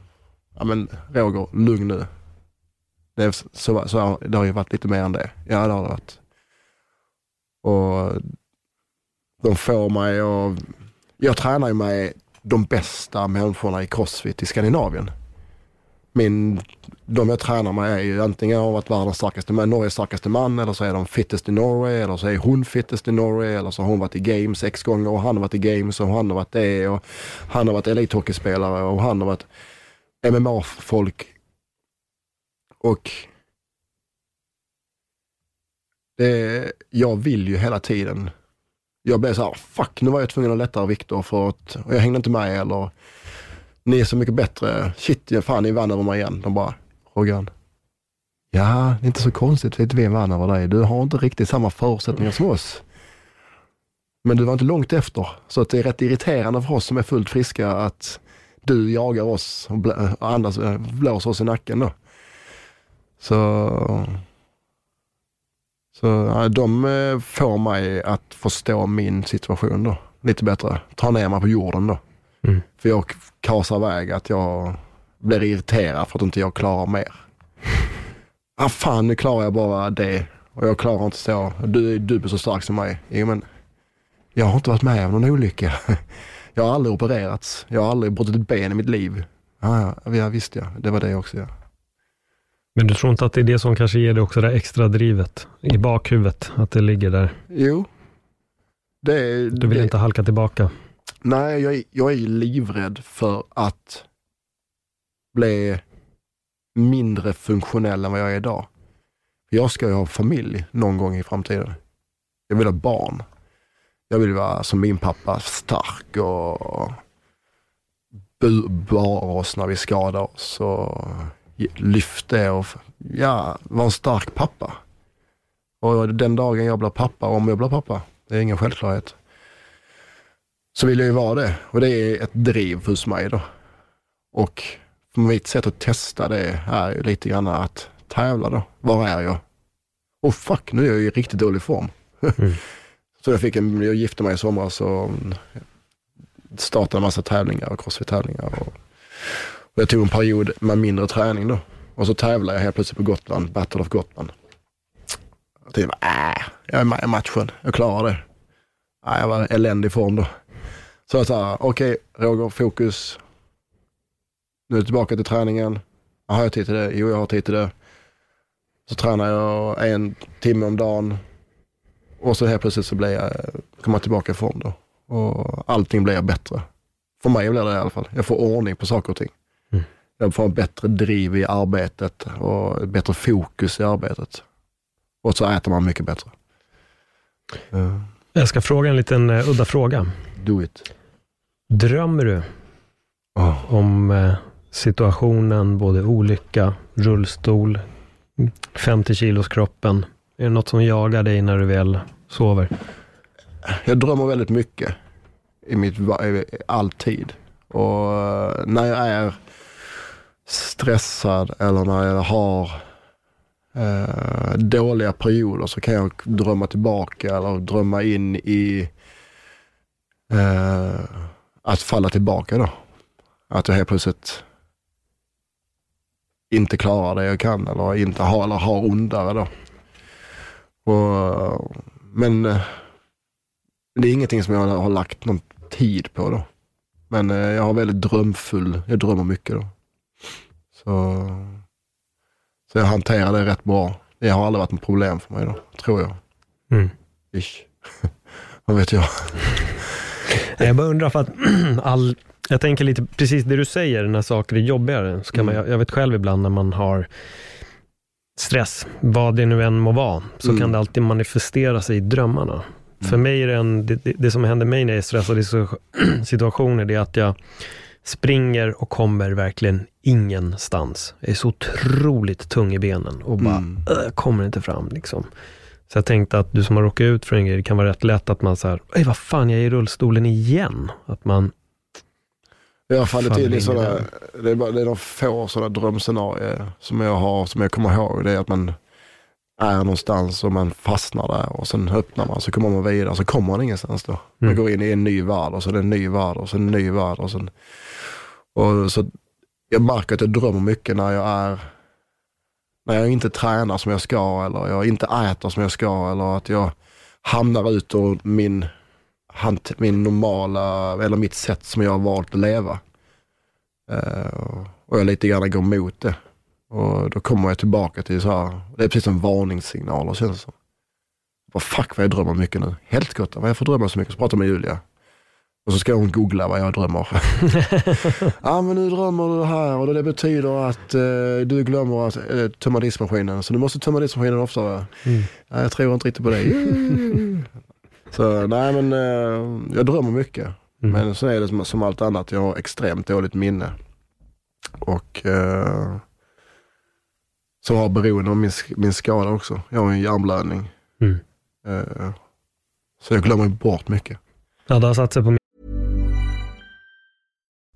ja men Roger, lugn nu. Det, är så, så, det har ju varit lite mer än det. Ja, det har det varit. Och de får mig att jag tränar ju med de bästa människorna i crossfit i Skandinavien. Min, de jag tränar med är ju antingen har varit världens starkaste man, Norges starkaste man eller så är de fittest i Norway eller så är hon fittest i Norway eller så har hon varit i games sex gånger och han har varit i games och han har varit det och han har varit elithockeyspelare och han har varit MMA-folk. Och det, jag vill ju hela tiden jag blev så här, fuck nu var jag tvungen att lätta Viktor för att, och jag hängde inte med eller, ni är så mycket bättre, shit, ja, fan ni vann över mig igen. De bara, Roggan, ja det är inte så konstigt för att vi vann över dig, du har inte riktigt samma förutsättningar som oss. Men du var inte långt efter, så att det är rätt irriterande för oss som är fullt friska att du jagar oss och, blä, och andas, blåser oss i nacken då. Så så ja, de eh, får mig att förstå min situation då, lite bättre. Ta ner mig på jorden då. Mm. För jag kasar iväg att jag blir irriterad för att inte jag klarar mer. [laughs] ah, fan nu klarar jag bara det och jag klarar inte så. Du är dubbelt så stark som mig. Jo men, jag har inte varit med om någon olycka. [laughs] Jag har aldrig opererats. Jag har aldrig brutit ett ben i mitt liv. Ja, ja, ja visst ja, det var det också ja. Men du tror inte att det är det som kanske ger dig också det extra drivet i bakhuvudet? Att det ligger där? Jo. Det, du vill det, inte halka tillbaka? Nej, jag, är- jag är ju livrädd för att bli mindre funktionell än vad jag är idag. Jag ska ju ha familj någon gång i framtiden. Jag vill ha barn. Jag vill vara som min pappa, stark och bu- bara oss när vi skadar oss och lyfte och ja, vara en stark pappa. Och den dagen jag blir pappa, om jag blir pappa, det är ingen självklarhet, så vill jag ju vara det. Och det är ett driv hos mig då. Och mitt sätt att testa det är ju lite grann att tävla då. Var är jag? Och fuck, nu är jag i riktigt dålig form. Mm. [laughs] så jag fick en, jag gifte mig i somras och startade en massa tävlingar och crossfit-tävlingar. Och, och jag tog en period med mindre träning då. Och så tävlade jag helt plötsligt på Gotland, Battle of Gotland. Jag tänkte, äh, jag är med i matchen, jag klarar det. Nej, jag var i eländig form då. Så jag sa, okej Roger, fokus. Nu är jag tillbaka till träningen. Har jag tid till det? Jo, jag har tid till det. Så tränar jag en timme om dagen. Och så helt plötsligt så blir jag, kommer jag tillbaka i form då. Och allting blir bättre. För mig blir det i alla fall. Jag får ordning på saker och ting. Mm. Jag får en bättre driv i arbetet och bättre fokus i arbetet. Och så äter man mycket bättre. Jag ska fråga en liten uh, udda fråga. do it. Drömmer du Oh. om eh, situationen, både olycka, rullstol, 50 kilos kroppen? Är det något som jagar dig när du väl sover? Jag drömmer väldigt mycket i mitt, alltid. Och eh, när jag är stressad eller när jag har eh, dåliga perioder så kan jag drömma tillbaka eller drömma in i eh, att falla tillbaka då. Att jag helt plötsligt inte klarar det jag kan eller inte har, eller har ondare då. Och, men eh, det är ingenting som jag har lagt någon tid på då. Men eh, jag har väldigt drömfull, jag drömmer mycket då. Så, så jag hanterar det rätt bra. Det har aldrig varit ett problem för mig då, tror jag. Mm. Ish. [laughs] Vad vet jag? [laughs] Jag bara undrar för att [clears throat] all, jag tänker lite precis det du säger, när saker är jobbigare. Så kan man, Mm. jag, jag vet själv ibland när man har stress, vad det nu än må vara, så Mm. kan det alltid manifestera sig i drömmarna. För mig är det, en, det, det, som händer mig när jag är stressad i [clears throat] situationer, det är att jag springer och kommer verkligen ingenstans. Jag är så otroligt tung i benen och bara Mm. "Äh, kommer inte fram. Liksom. Så jag tänkte att du som har råkat ut för en grej, det kan vara rätt lätt att man säger, Ej, vad fan, jag är i rullstolen igen. Att man, Jag har fallit in i sådana, det är, bara, det är de få sådana drömscenarier som jag har, som jag kommer ihåg. Det är att man är någonstans och man fastnar där och sen öppnar man så kommer man vidare så kommer man ingenstans då. Man Mm. går in i en ny värld och så är det en ny värld och så en ny värld och sen och så jag märker att jag drömmer mycket när jag är när jag inte tränar som jag ska eller jag inte äter som jag ska eller att jag hamnar ut ur min, hant- min normala, eller mitt sätt som jag har valt att leva. Uh, och jag lite grann går emot det. Och då kommer jag tillbaka till så här, det är precis som varningssignaler känns det som. Vad fuck vad jag drömmer mycket nu. Helt gott, vad jag får drömma så mycket. Så pratar jag med Julia. Och så ska hon googla vad jag drömmer. [laughs] Ja men nu drömmer du det här och det betyder att eh, du glömmer att eh, tömma diskmaskinen. Så du måste tömma diskmaskinen oftare. Mm. Nej, jag tror inte riktigt på det. [laughs] så nej men eh, jag drömmer mycket. Mm. Men så är det som, som allt annat, jag har extremt dåligt minne. Och eh, så har beroende av min, min skada också. Jag har en hjärnblödning. Mm. Eh, så jag glömmer bort mycket. Ja, det har satt sig på.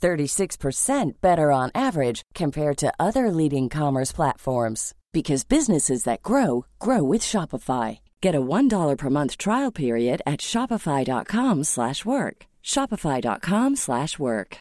36% better on average compared to other leading commerce platforms because businesses that grow grow with Shopify. Get a $1 per month trial period at shopify.com/work. shopify.com/work.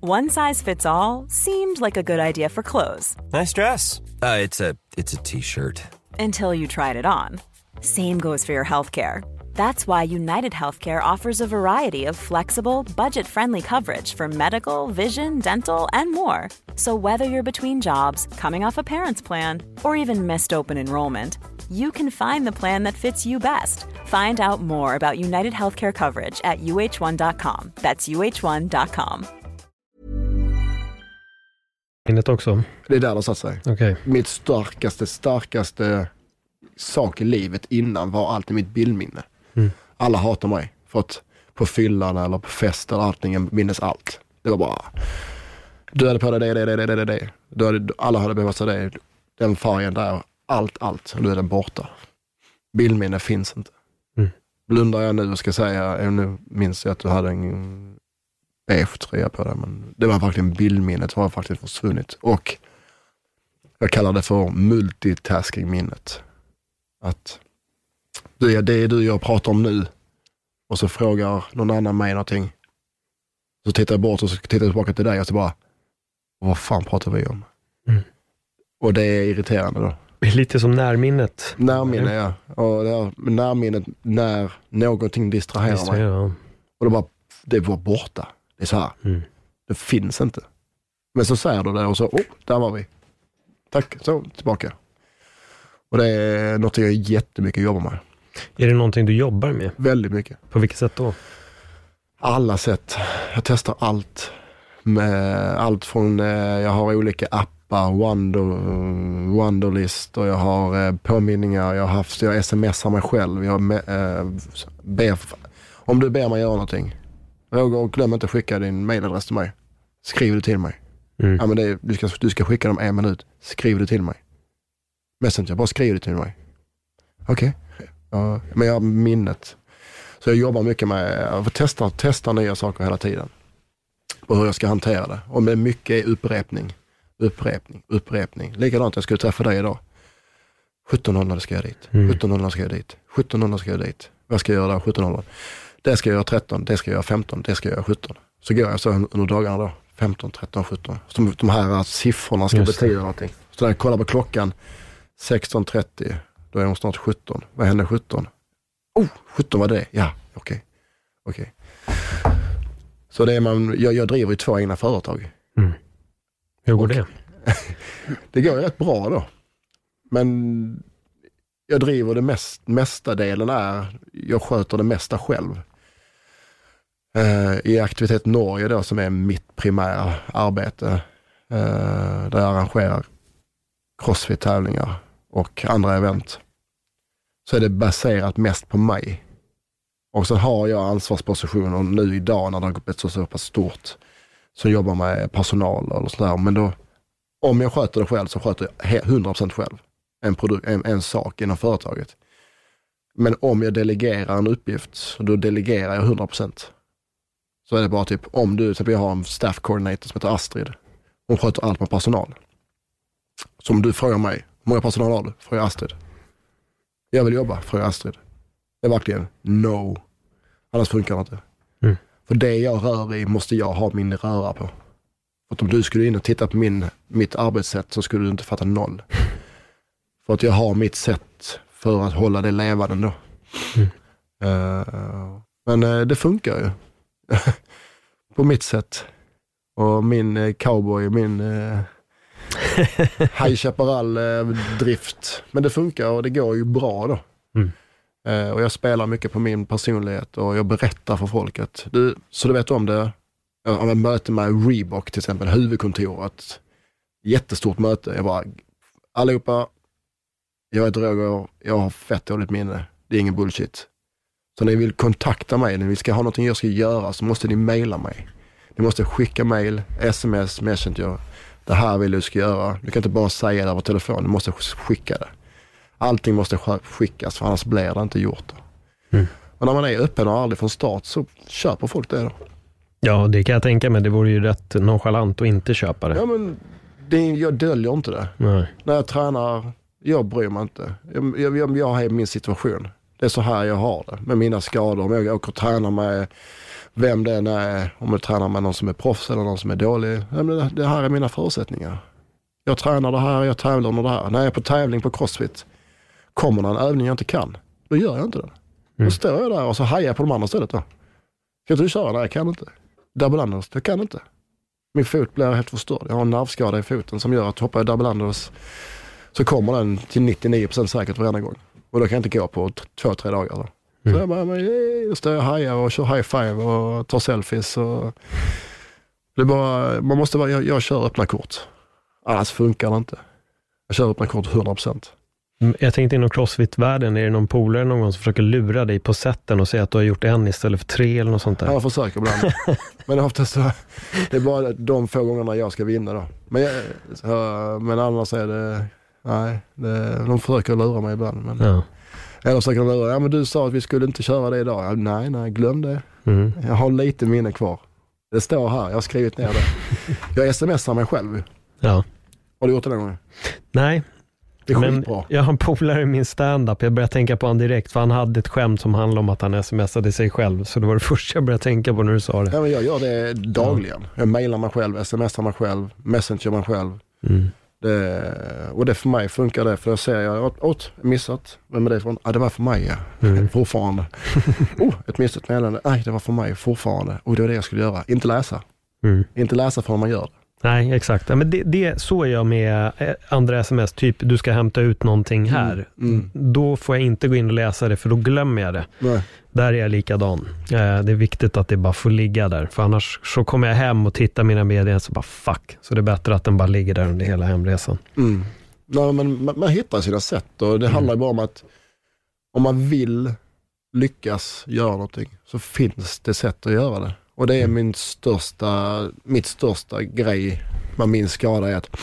One size fits all seemed like a good idea for clothes Nice dress. Uh, it's a it's a t-shirt. until you tried it on. Same goes for your healthcare. That's why United Healthcare offers a variety of flexible, budget friendly coverage for medical, vision, dental, and more. So, whether you're between jobs, coming off a parent's plan, or even missed open enrollment, you can find the plan that fits you best. Find out more about United Healthcare coverage at uh1.com. That's uh1.com. Minnet också? Det är där det har satt sig. Okej. Mitt starkaste, starkaste sak i livet innan var alltid mitt bildminne. Mm. Alla hatar mig för att på fyllan eller på fest eller allting, jag minns allt. Det var bara, du hade på dig det, det, det, det, det, det. Du hade, alla hade behövt sig det, den färgen där, allt, allt. Nu är den borta. Bildminne finns inte. Mm. Blundar jag nu och ska säga, nu minns jag att du hade en beige tröja på dig, men det var verkligen bildminnet var faktiskt försvunnit. Och jag kallar det för multitasking-minnet. Att det är det du jag pratar om nu och så frågar någon annan mig någonting. Så tittar jag bort och så tittar jag tillbaka till dig och så bara, vad fan pratar vi om? Mm. Och det är irriterande då. Lite som närminnet. Närminne ja. Och det är närminnet när någonting distraherar Visst, mig. Och det bara, det var borta. Det är så här, Mm. det finns inte. Men så säger du det och så, oh, där var vi. Tack, så tillbaka. Och det är något jag jättemycket jobbar med. Är det någonting du jobbar med? Väldigt mycket. På vilket sätt då? Alla sätt. Jag testar allt. Med allt från, eh, jag har olika appar, Wonder, Wonderlist och jag har eh, påminningar, jag har haft, jag smsar mig själv. Jag me- eh, ber, om du ber mig göra någonting, Roger, glöm inte att skicka din mailadress till mig. Skriv det till mig. Mm. Ja, men det är, du, ska, du ska skicka dem en minut. Skriv det till mig. Messenger, bara skriv det till mig. Okej. Ja, men jag har minnet. Så jag jobbar mycket med att testa, testa nya saker hela tiden. Och hur jag ska hantera det. Och med mycket upprepning. Upprepning, upprepning. Likadant, jag skulle träffa dig idag. 1700 ska jag dit. Mm. 1700 ska jag dit. 1700 ska jag dit. Vad ska jag göra där 1700? Det ska jag göra 13, det ska jag göra 15, det ska jag göra 17. Så går jag så under dagarna då. 15, 13, 17. Som de här siffrorna ska Just det. betyda någonting. Så när jag kollar på klockan 16.30, då är hon snart 17. Vad hände 17? Oh, 17 var det. Ja, okej. Okej. Så det är man, jag, jag driver ju två egna företag. Hur går Och- det? [laughs] Det går ju rätt bra då. Men jag driver det mest, mesta delen är, jag sköter det mesta själv. Eh, I Aktivitet Norge då som är mitt primära arbete, eh, där jag arrangerar crossfit-tävlingar och andra event, så är det baserat mest på mig. Och sen har jag ansvarspositioner nu idag när det har blivit så, så pass stort, så jobbar med personal eller sådär. Men då, om jag sköter det själv så sköter jag 100% själv en, produkt, en, en sak inom företaget. Men om jag delegerar en uppgift, då delegerar jag 100%. Så är det bara typ, om du, till jag har en staff coordinator som heter Astrid. Hon sköter allt med personal. Så om du frågar mig, många personal har du? Frågar Astrid. Jag vill jobba, frågar jag Astrid. Det är verkligen no. Annars funkar det inte. Mm. För det jag rör i måste jag ha min röra på. För att om du skulle in och titta på min, mitt arbetssätt så skulle du inte fatta noll. [laughs] För att jag har mitt sätt för att hålla det levande då. Eh, men eh, det funkar ju. [laughs] på mitt sätt. Och min eh, cowboy, min uh, High Chaparral-drift. Men det funkar och det går ju bra då. Mm. Eh, och jag spelar mycket på min personlighet och jag berättar för folket. Du, så du vet om det, jag har ett möte med Reebok till exempel, huvudkontoret. Jättestort möte. Jag bara, allihopa, jag heter Roger, jag har fett dåligt minne. Det är ingen bullshit. Så när ni vill kontakta mig, när ni ska ha någonting jag ska göra, så måste ni mejla mig. Ni måste skicka mail, sms, messenger. Det här vill du ska göra. Du kan inte bara säga det över telefon, du måste skicka det. Allting måste sk- skickas för annars blir det inte gjort. Mm. Och när man är öppen och ärlig från start så köper folk det då. Ja, det kan jag tänka mig. Det vore ju rätt nonchalant att inte köpa det. Ja men det, jag döljer inte det. Nej. När jag tränar, jag bryr mig inte. Jag, jag, jag, jag har min situation. Det är så här jag har det med mina skador. Om jag åker och tränar med vem det än är, om jag tränar med någon som är proffs eller någon som är dålig. Det, här är mina förutsättningar. Jag tränar det här, jag tävlar under det här. När jag är på tävling på crossfit, kommer det en övning jag inte kan, då gör jag inte den. Då Mm. står jag där och så hajar jag på de andra istället. Då. Kan inte du köra? Nej, jag kan inte. Double unders, jag kan inte. Min fot blir helt förstörd. Jag har en nervskada i foten som gör att hoppar jag double unders så kommer den till 99% säkert varenda gång. Och då kan jag inte gå på två, tre dagar. Då. Så Mm. jag bara, men, eh, då står jag och hajar och kör high five och tar selfies. Och det bara, man måste vara, jag, jag kör öppna kort. Annars funkar det inte. Jag kör öppna kort 100%. Mm, Jag tänkte inom crossfit-världen, är det någon polare någon gång som försöker lura dig på sätten och säga att du har gjort en istället för tre eller något sånt där? Jag försöker ibland. [laughs] men oftast så, det är bara de få gångerna jag ska vinna då. Men, jag, så, men annars är det, nej, det, de försöker lura mig ibland. Men, Ja. Eller försöker de lura, ja men du sa att vi skulle inte köra det idag. Ja, nej, nej, glöm det. Mm. Jag har lite minne kvar. Det står här, jag har skrivit ner det. [laughs] Jag smsar mig själv. ja. Har du gjort det någon gång? Nej, Det är men skitbra. jag har en polare i min standup. Jag började tänka på honom direkt, för han hade ett skämt som handlade om att han smsade sig själv. Så det var det [laughs] första jag började tänka på när du sa det. Ja, men jag gör det dagligen. Jag mailar mig själv, smsar mig själv, messenger mig själv. Mm. Det, och det för mig funkar det, för jag ser, jag åt, missat. Vem är det från? Ah, det var för mig ja. Mm. [laughs] Fortfarande. [laughs] oh, ett missat meddelande. Nej, det var för mig fortfarande. Och det var det jag skulle göra. Inte läsa. Mm. Inte läsa förrän man gör det. Nej, exakt. Men det, det, så är jag med eh, andra sms, typ du ska hämta ut någonting här. Mm. Då får jag inte gå in och läsa det, för då glömmer jag det. Nej. Där är jag likadan. Eh, Det är viktigt att det bara får ligga där, för annars så kommer jag hem och tittar mina medier så bara fuck. Så det är bättre att den bara ligger där under hela hemresan. Mm. Nej, men man, man hittar sina sätt och det handlar ju bara om att om man vill lyckas göra någonting så finns det sätt att göra det. Och det är min största, mitt största grej med min skada är att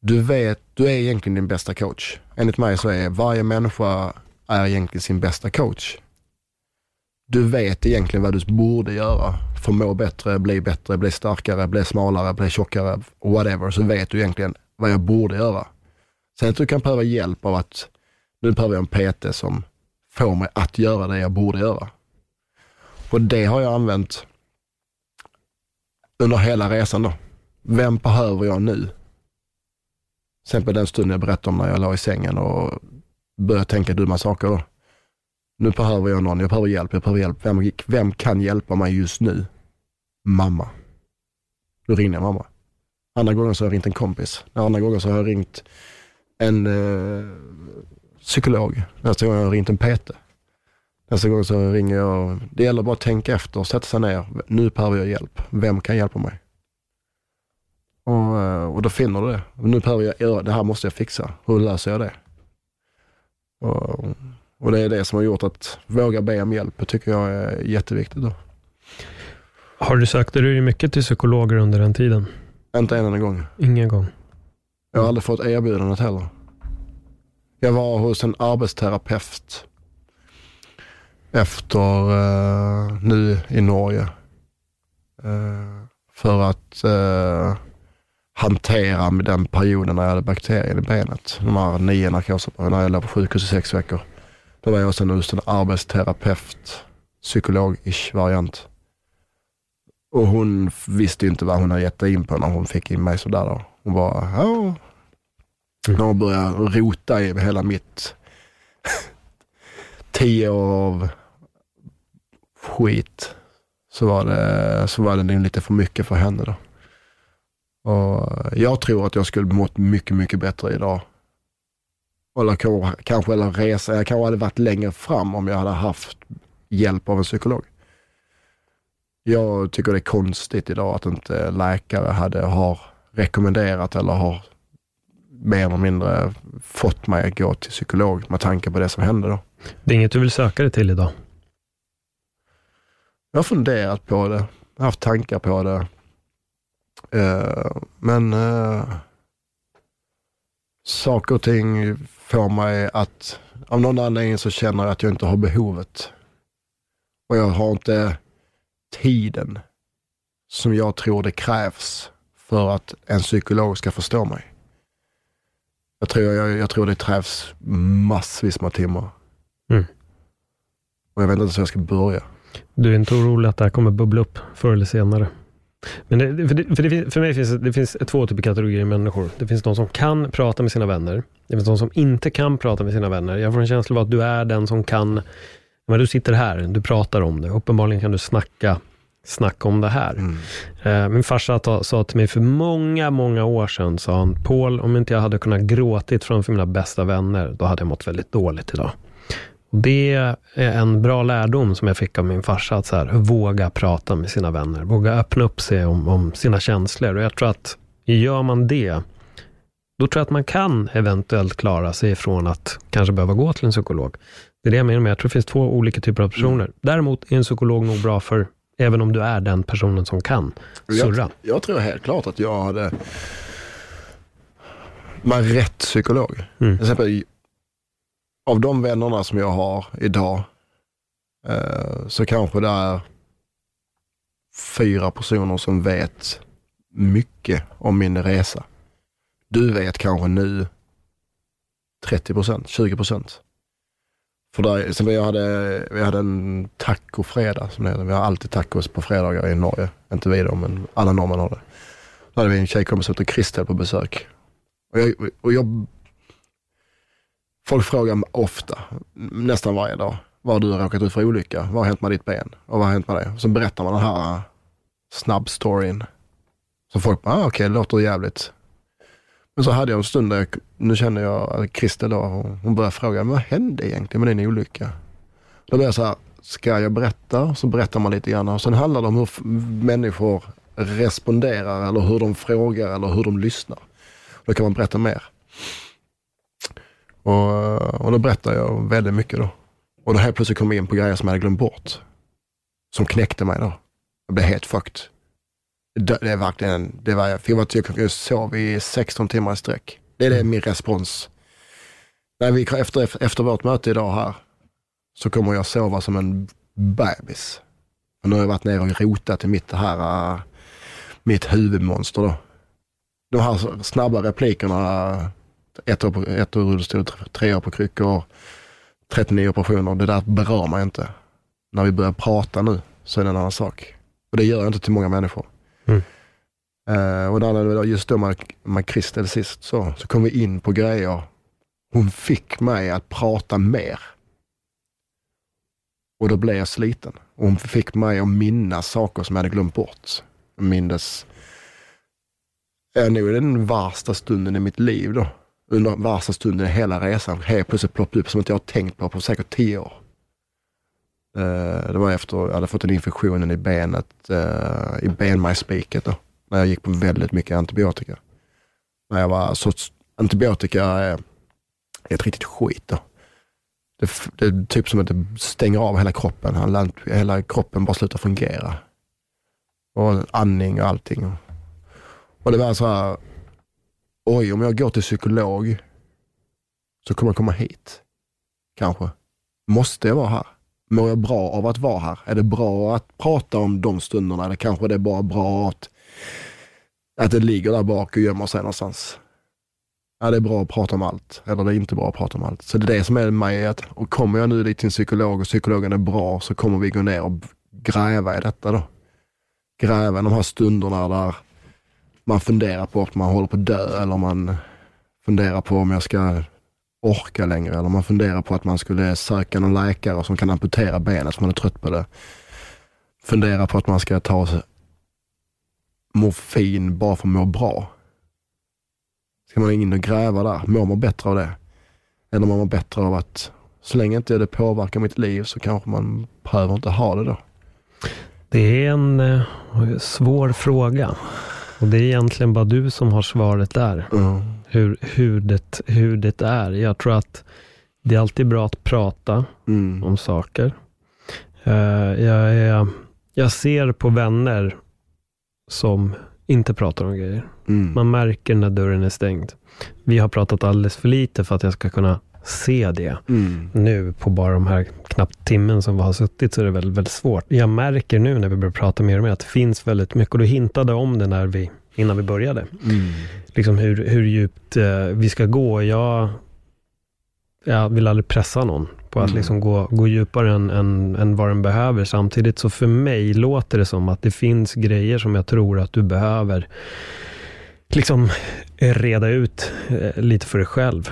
du vet, du är egentligen din bästa coach. Enligt mig så är varje människa är egentligen sin bästa coach. Du vet egentligen vad du borde göra för att må bättre, bli bättre, bli starkare, bli smalare, bli tjockare, whatever. Så vet du egentligen vad jag borde göra. Sen att du kan behöva hjälp av att nu behöver jag en PT som får mig att göra det jag borde göra. Och det har jag använt under hela resan då. Vem behöver jag nu? Till exempel den stunden jag berättade om när jag låg i sängen och började tänka dumma saker då. Nu behöver jag någon, jag behöver hjälp, jag behöver hjälp. Vem, vem kan hjälpa mig just nu? Mamma. Då ringde jag mamma. Andra gången så har jag ringt en kompis. Andra gången så har jag ringt en eh, psykolog. Nästa gång har jag ringt en PT. Nästa gång så ringer jag, det gäller bara att tänka efter sätta sig ner. Nu behöver jag hjälp. Vem kan hjälpa mig? Och, eh, och då finner du det. Nu behöver jag göra, det här måste jag fixa. Hur löser jag det? Och, och det är det som har gjort att våga be om hjälp, det tycker jag är jätteviktigt. Då. Har du sökt dig mycket till psykologer under den tiden? Inte en enda gång. Ingen gång. Jag har aldrig fått erbjudandet heller. Jag var hos en arbetsterapeut efter eh, nu i Norge. Eh, för att eh, hantera med den perioden när jag hade bakterien i benet. De här nio narkosoperationerna. när jag låg på sjukhus i sex veckor. Då var jag sen en, hos en arbetsterapeut, psykolog-ish variant. Och hon visste inte vad hon hade gett in på när hon fick in mig sådär då. Hon bara, ja. När hon började rota i hela mitt [laughs] tio år av skit så var det, så var det nog lite för mycket för henne då. Och jag tror att jag skulle mått mycket, mycket bättre idag. Eller kanske- kanske eller resa, jag kanske hade varit längre fram om jag hade haft hjälp av en psykolog. Jag tycker det är konstigt idag att inte läkare hade, har rekommenderat eller har mer eller mindre fått mig att gå till psykolog med tanke på det som hände då. Det är inget du vill söka dig till idag? Jag har funderat på det, jag har haft tankar på det. Eh, men uh, saker och ting får mig att, av någon anledning så känner jag att jag inte har behovet. Och jag har inte tiden som jag tror det krävs för att en psykolog ska förstå mig. Jag tror, jag, jag tror det krävs massvis med timmar. Mm. Och jag vet inte ens hur jag ska börja. Du är inte orolig att det här kommer bubbla upp förr eller senare? Men det, för, det, för, det, för mig finns det finns två typer kategorier människor. Det finns de som kan prata med sina vänner. Det finns de som inte kan prata med sina vänner. Jag får en känsla av att du är den som kan, men du sitter här, du pratar om det. Uppenbarligen kan du snacka, snacka om det här. Mm. Eh, min farsa ta, sa till mig för många, många år sedan, sa han, Paul, om inte jag hade kunnat gråtit framför mina bästa vänner, då hade jag mått väldigt dåligt idag. Och det är en bra lärdom som jag fick av min farsa, att så här, våga prata med sina vänner, våga öppna upp sig om, om sina känslor. Och jag tror att gör man det, då tror jag att man kan eventuellt klara sig från att kanske behöva gå till en psykolog. Det är det jag menar med, jag tror det finns två olika typer av personer. Däremot är en psykolog nog bra för, även om du är den personen som kan surra. Jag, jag tror helt klart att jag hade, med rätt psykolog. Mm. Till exempel, av de vännerna som jag har idag, eh, så kanske det är fyra personer som vet mycket om min resa. Du vet kanske nu 30 procent, 20 procent. För där, sen vi, hade, vi hade en tacofredag som det heter. Vi har alltid tacos på fredagar i Norge. Inte vi då, men alla norrmän har det. Då hade vi en tjejkompis som heter Kristel på besök. Och jag, och jag, folk frågar ofta, nästan varje dag, vad har du råkat ut för olycka? Vad har hänt med ditt ben? Och vad har hänt med det? Och så berättar man den här eh, snabbstoryn. Så folk bara, ah, okej, okay, det låter jävligt. Men så hade jag en stund där, jag, nu känner jag att då, hon började fråga, men vad hände egentligen med din olycka? Då blir jag så här, ska jag berätta? Så berättar man lite grann. Och sen handlar det om hur människor responderar eller hur de frågar eller hur de lyssnar. Då kan man berätta mer. Och, och då berättade jag väldigt mycket då. Och då helt plötsligt kom jag in på grejer som jag hade glömt bort. Som knäckte mig då. Jag blev helt fucked. Det, det är verkligen, det var, för jag, var, typ, jag sov i 16 timmar i sträck. Det är det min respons. När vi, efter, efter vårt möte idag här, så kommer jag sova som en bebis. Och nu har jag varit nere och rotat i mitt, här, uh, mitt huvudmonster då. De här snabba replikerna, ett år, på, ett år rullstol, tre år på kryckor, 39 operationer, det där berör mig inte. När vi börjar prata nu så är det en annan sak. Och det gör jag inte till många människor. Mm. Uh, och när, just då med, med Kristel sist så, så kom vi in på grejer. Hon fick mig att prata mer. Och då blev jag sliten. Och hon fick mig att minnas saker som jag hade glömt bort. Jag mindes, är nog den värsta stunden i mitt liv då. Under värsta stunden i hela resan. Helt plötsligt ploppade upp som inte jag har tänkt på på säkert tio år. Eh, det var efter jag hade fått en infektion i benet, eh, i benmärgsspiket då. När jag gick på väldigt mycket antibiotika. När jag var, så antibiotika är ett riktigt skit då. Det, det är typ som att det stänger av hela kroppen. Hela kroppen bara slutar fungera. Och andning och allting. Och det var så här, oj om jag går till psykolog så kommer jag komma hit. Kanske. Måste jag vara här? Mår jag bra av att vara här? Är det bra att prata om de stunderna eller kanske det är bara bra att, att det ligger där bak och gömmer sig någonstans? Ja, det är bra att prata om allt, eller det är inte bra att prata om allt. Så det är det som är mig, att och kommer jag nu dit till en psykolog och psykologen är bra så kommer vi gå ner och gräva i detta då. Gräva i de här stunderna där man funderar på att man håller på att dö eller man funderar på om jag ska orka längre eller man funderar på att man skulle söka någon läkare som kan amputera benet för man är trött på det. Fundera på att man ska ta morfin bara för att må bra. Ska man in och gräva där? Mår man bättre av det? Eller mår man bättre av att så länge inte det påverkar mitt liv så kanske man behöver inte ha det då? Det är en eh, svår fråga. Och det är egentligen bara du som har svaret där. Mm. Hur, hur, det, hur det är. Jag tror att det är alltid bra att prata Mm. om saker. Eh, jag, är, jag ser på vänner som inte pratar om grejer. Mm. Man märker när dörren är stängd. Vi har pratat alldeles för lite för att jag ska kunna se det. Mm. Nu på bara de här knappt timmen som vi har suttit så är det väldigt, väldigt svårt. Jag märker nu när vi börjar prata mer och mer att det finns väldigt mycket och du hintade om det när vi, innan vi började. Mm. Liksom hur, hur djupt eh, vi ska gå. Jag, jag vill aldrig pressa någon på att Mm. liksom gå, gå djupare än, än, än vad den behöver. Samtidigt så för mig låter det som att det finns grejer som jag tror att du behöver liksom reda ut eh, lite för dig själv.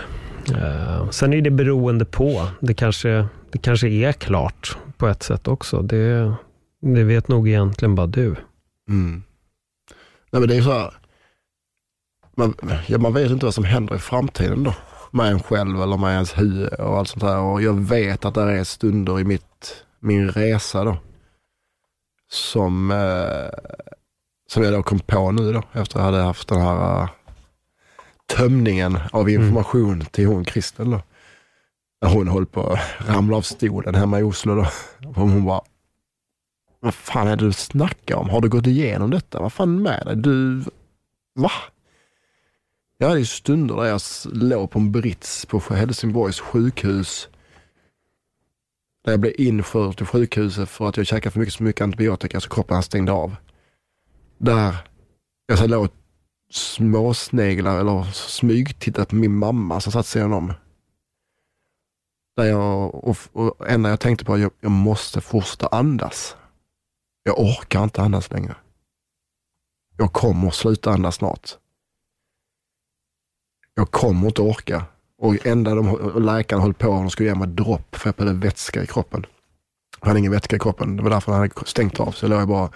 Eh, sen är det beroende på. Det kanske, det kanske är klart på ett sätt också. Det, det vet nog egentligen bara du. Mm. Nej men det är så här, man, ja, man vet inte vad som händer i framtiden då. Med en själv eller med ens huvud och allt sånt där. Och jag vet att det är stunder i mitt, min resa då. Som, eh, som jag då kom på nu då, efter att jag hade haft den här eh, tömningen av information till hon Kristel då. Hon höll på att ramla av stolen hemma i Oslo då. Hon bara, vad fan är det du snackar om? Har du gått igenom detta? Vad fan är med dig? Du, va? Jag hade ju stunder där jag låg på en brits på Helsingborgs sjukhus. Där jag blev införd till sjukhuset för att jag käkade för mycket, så mycket antibiotika så kroppen stängde av. Där jag så låg och småsneglar eller smygtittade på min mamma som satt sidan om. Där jag, och, och enda jag tänkte på, jag, jag måste fortsätta andas. Jag orkar inte andas längre. Jag kommer att sluta andas snart. Jag kommer inte orka. Och enda de, och läkaren höll på, de skulle ge mig dropp för jag hade vätska i kroppen. Jag hade ingen vätska i kroppen. Det var därför han hade stängt av. Så jag låg bara...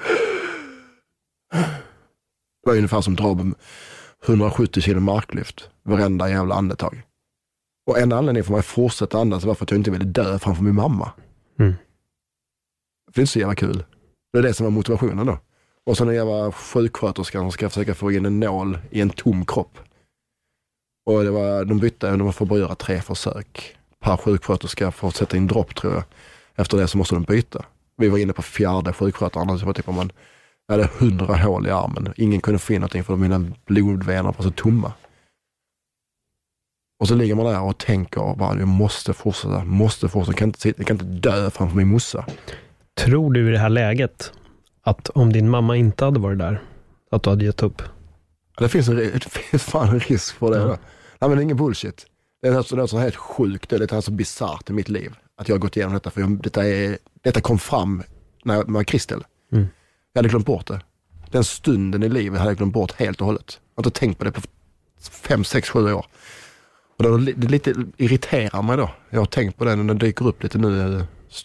Det var ungefär som att dra 170 kilo marklyft varenda jävla andetag. Och en anledning för mig att fortsätta andas var för att jag inte ville dö framför min mamma. Mm. För det är inte så jävla kul. Det är det som var motivationen då. Och så den jävla sjuksköterskan som ska försöka få in en nål i en tom kropp. Och det var, de bytte, de får bara göra tre försök per sjuksköterska för att sätta in dropp tror jag. Efter det så måste de byta. Vi var inne på fjärde sjuksköterskan, så var typ om man jag hade hundra hål i armen. Ingen kunde få in någonting för mina blodvenor var så tomma. Och så ligger man där och tänker bara, jag måste fortsätta, måste fortsätta. Jag kan inte, jag kan inte dö framför min morsa. Tror du i det här läget att om din mamma inte hade varit där, att du hade gett upp? Det finns, en, [laughs] det finns fan en risk för det. Ja. Nej men det är ingen bullshit. Det är något, något som är helt sjukt, det är något så bisarrt i mitt liv. Att jag har gått igenom detta, för jag, detta, är, detta kom fram när jag var Kristel. Mm. Jag hade glömt bort det. Den stunden i livet hade jag glömt bort helt och hållet. Jag har inte tänkt på det på fem, sex, sju år. Och då, det lite irriterar mig då. Jag har tänkt på det när den dyker upp lite nu,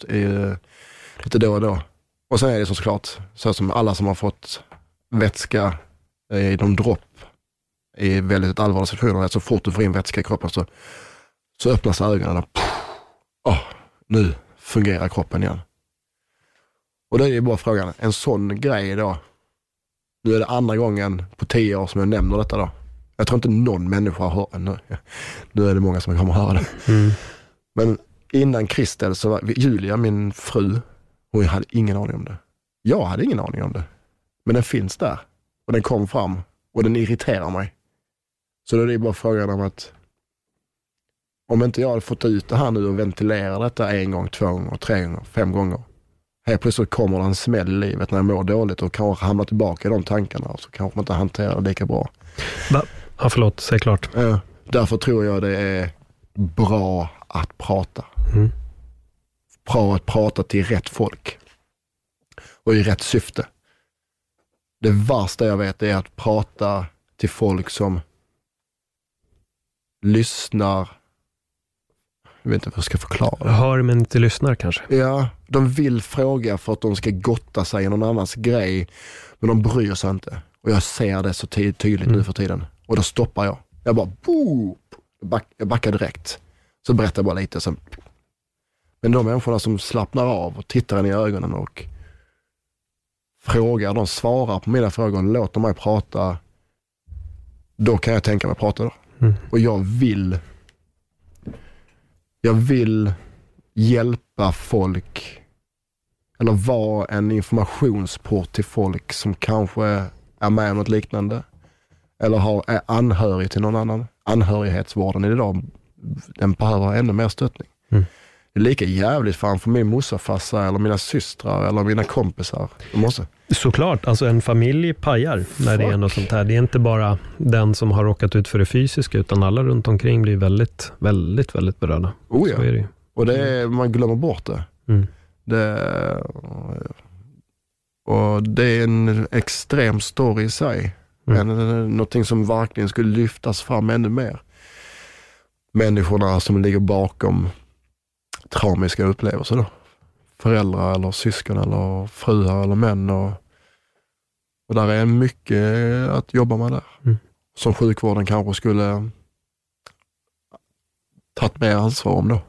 eh, eh, lite då och då. Och sen är det så såklart, så som alla som har fått vätska eh, i de dropp i väldigt allvarliga situationer, så fort du får in vätska i kroppen så, så öppnas ögonen. Och, oh, nu fungerar kroppen igen. Och då är det bara frågan, en sån grej då, nu är det andra gången på tio år som jag nämner detta då. Jag tror inte någon människa har hört, nu, nu är det många som kommer höra det. Mm. Men innan Kristel så var Julia, min fru, hon hade ingen aning om det. Jag hade ingen aning om det. Men den finns där och den kom fram och den irriterar mig. Så då är det bara frågan om att om inte jag hade fått ut det här nu och ventilera detta en gång, två gånger, tre gånger, fem gånger. Helt plötsligt kommer det en smäll i livet när jag mår dåligt och kanske hamnar tillbaka i de tankarna och så kanske man inte hanterar det lika bra. Va? Ja, förlåt, säg klart. Eh, Därför tror jag det är bra att prata. Mm. Bra att prata till rätt folk. Och i rätt syfte. Det värsta jag vet är att prata till folk som lyssnar. Jag vet inte vad jag ska förklara. Hör men inte lyssnar kanske. Ja, de vill fråga för att de ska gotta sig i någon annans grej, men de bryr sig inte. Och jag ser det så ty- tydligt nu för tiden. Och då stoppar jag. Jag bara, boop, jag, back, jag backar direkt. Så berättar jag bara lite. Sen. Men de människorna som slappnar av och tittar en i ögonen och frågar, de svarar på mina frågor och låter mig prata, då kan jag tänka mig prata då. Mm. Och jag vill, jag vill hjälpa folk eller vara en informationsport till folk som kanske är med om något liknande eller har, är anhörig till någon annan. Anhörighetsvården idag, den behöver ännu mer stöttning. Mm. Det är lika jävligt fan för min morsa, farsa eller mina systrar eller mina kompisar. Måste. Såklart, alltså en familj pajar när det är Fuck. något sånt här. Det är inte bara den som har råkat ut för det fysiska, utan alla runt omkring blir väldigt, väldigt, väldigt berörda. Oh ja. Så är det. Och det är, man glömmer bort det. Mm. det. Och det är en extrem story i sig. Mm. Men någonting som verkligen skulle lyftas fram ännu mer. Människorna som ligger bakom traumiska upplevelser då. Föräldrar eller syskon eller fruar eller män. Och, och där är mycket att jobba med där. Mm. Som sjukvården kanske skulle tagit mer ansvar om då.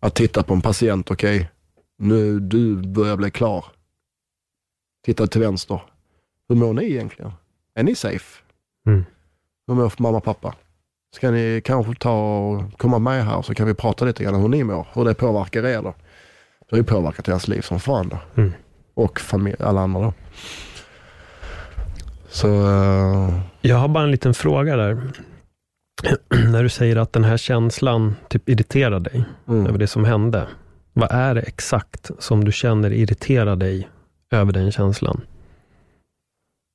Att titta på en patient, okej, nu du börjar bli klar. Titta till vänster. Hur mår ni egentligen? Är ni safe? Mm. Hur mår mamma och pappa? Ska ni kanske ta och komma med här så kan vi prata lite grann om hur ni mår, hur det påverkar er då. Det har ju påverkat deras liv som fan då. Mm. Och familj, alla andra då. Så, eh, Jag har bara en liten fråga där. [clears throat] När du säger att den här känslan typ irriterar dig mm. över det som hände. Vad är det exakt som du känner irriterar dig över den känslan?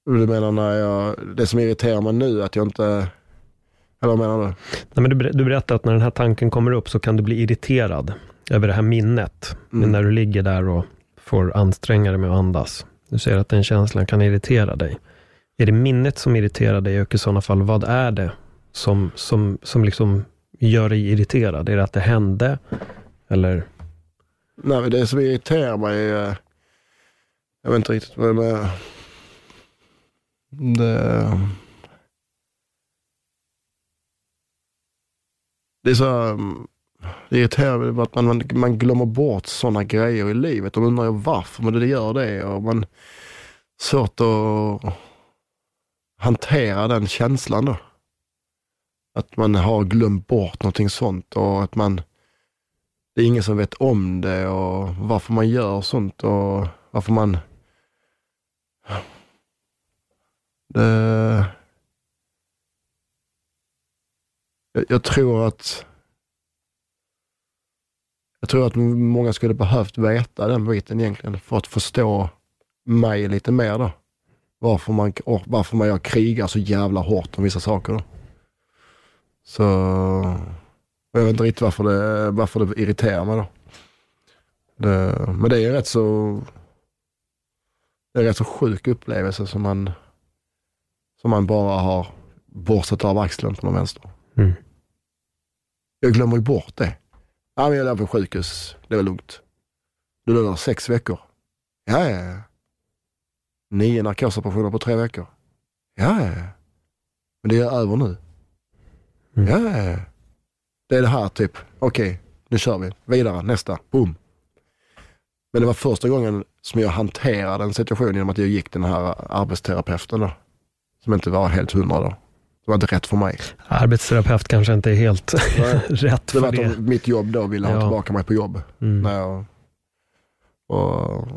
Du menar när jag, det som irriterar mig nu att jag inte, eller vad menar du? Nej, men du, ber- du berättar att när den här tanken kommer upp så kan du bli irriterad över det här minnet. Men Mm. när du ligger där och får anstränga dig med att andas. Du säger att den känslan kan irritera dig. Är det minnet som irriterar dig och i sådana fall, vad är det som, som, som liksom gör dig irriterad? Är det att det hände? Eller? Nej, men det som irriterar mig, är, jag vet inte riktigt vad det är. Det, det är så, mm, det irriterar mig att man, man, man glömmer bort sådana grejer i livet. Och undrar jag varför, men det gör det. Och man svårt att hantera den känslan då. Att man har glömt bort någonting sånt och att man det är ingen som vet om det och varför man gör sånt och varför man... Det... Jag, jag tror att... Jag tror att många skulle behövt veta den biten egentligen för att förstå mig lite mer då. Varför man, varför man jag krigar så jävla hårt om vissa saker då. Så... Och jag vet inte riktigt varför det, varför det irriterar mig då. Det, men det är rätt så det är rätt så sjuk upplevelse som man, som man bara har borstat av axeln på någon vänster. Mm. Jag glömmer ju bort det. Ja, men jag låg på sjukhus, det var lugnt. Du låg där sex veckor. Ja, ja, ja. Nio narkosoperationer på tre veckor. Ja, ja, ja. Men det är över nu. Mm. Ja, ja. Det är det här typ, okej, nu kör vi. Vidare, nästa, boom. Men det var första gången som jag hanterade en situation genom att jag gick den här arbetsterapeuten då. Som inte var helt hundra då. Det var inte rätt för mig. Arbetsterapeut kanske inte är helt [laughs] rätt Det för var att det. de, mitt jobb då ville ha Ja. tillbaka mig på jobb. Mm. När jag, och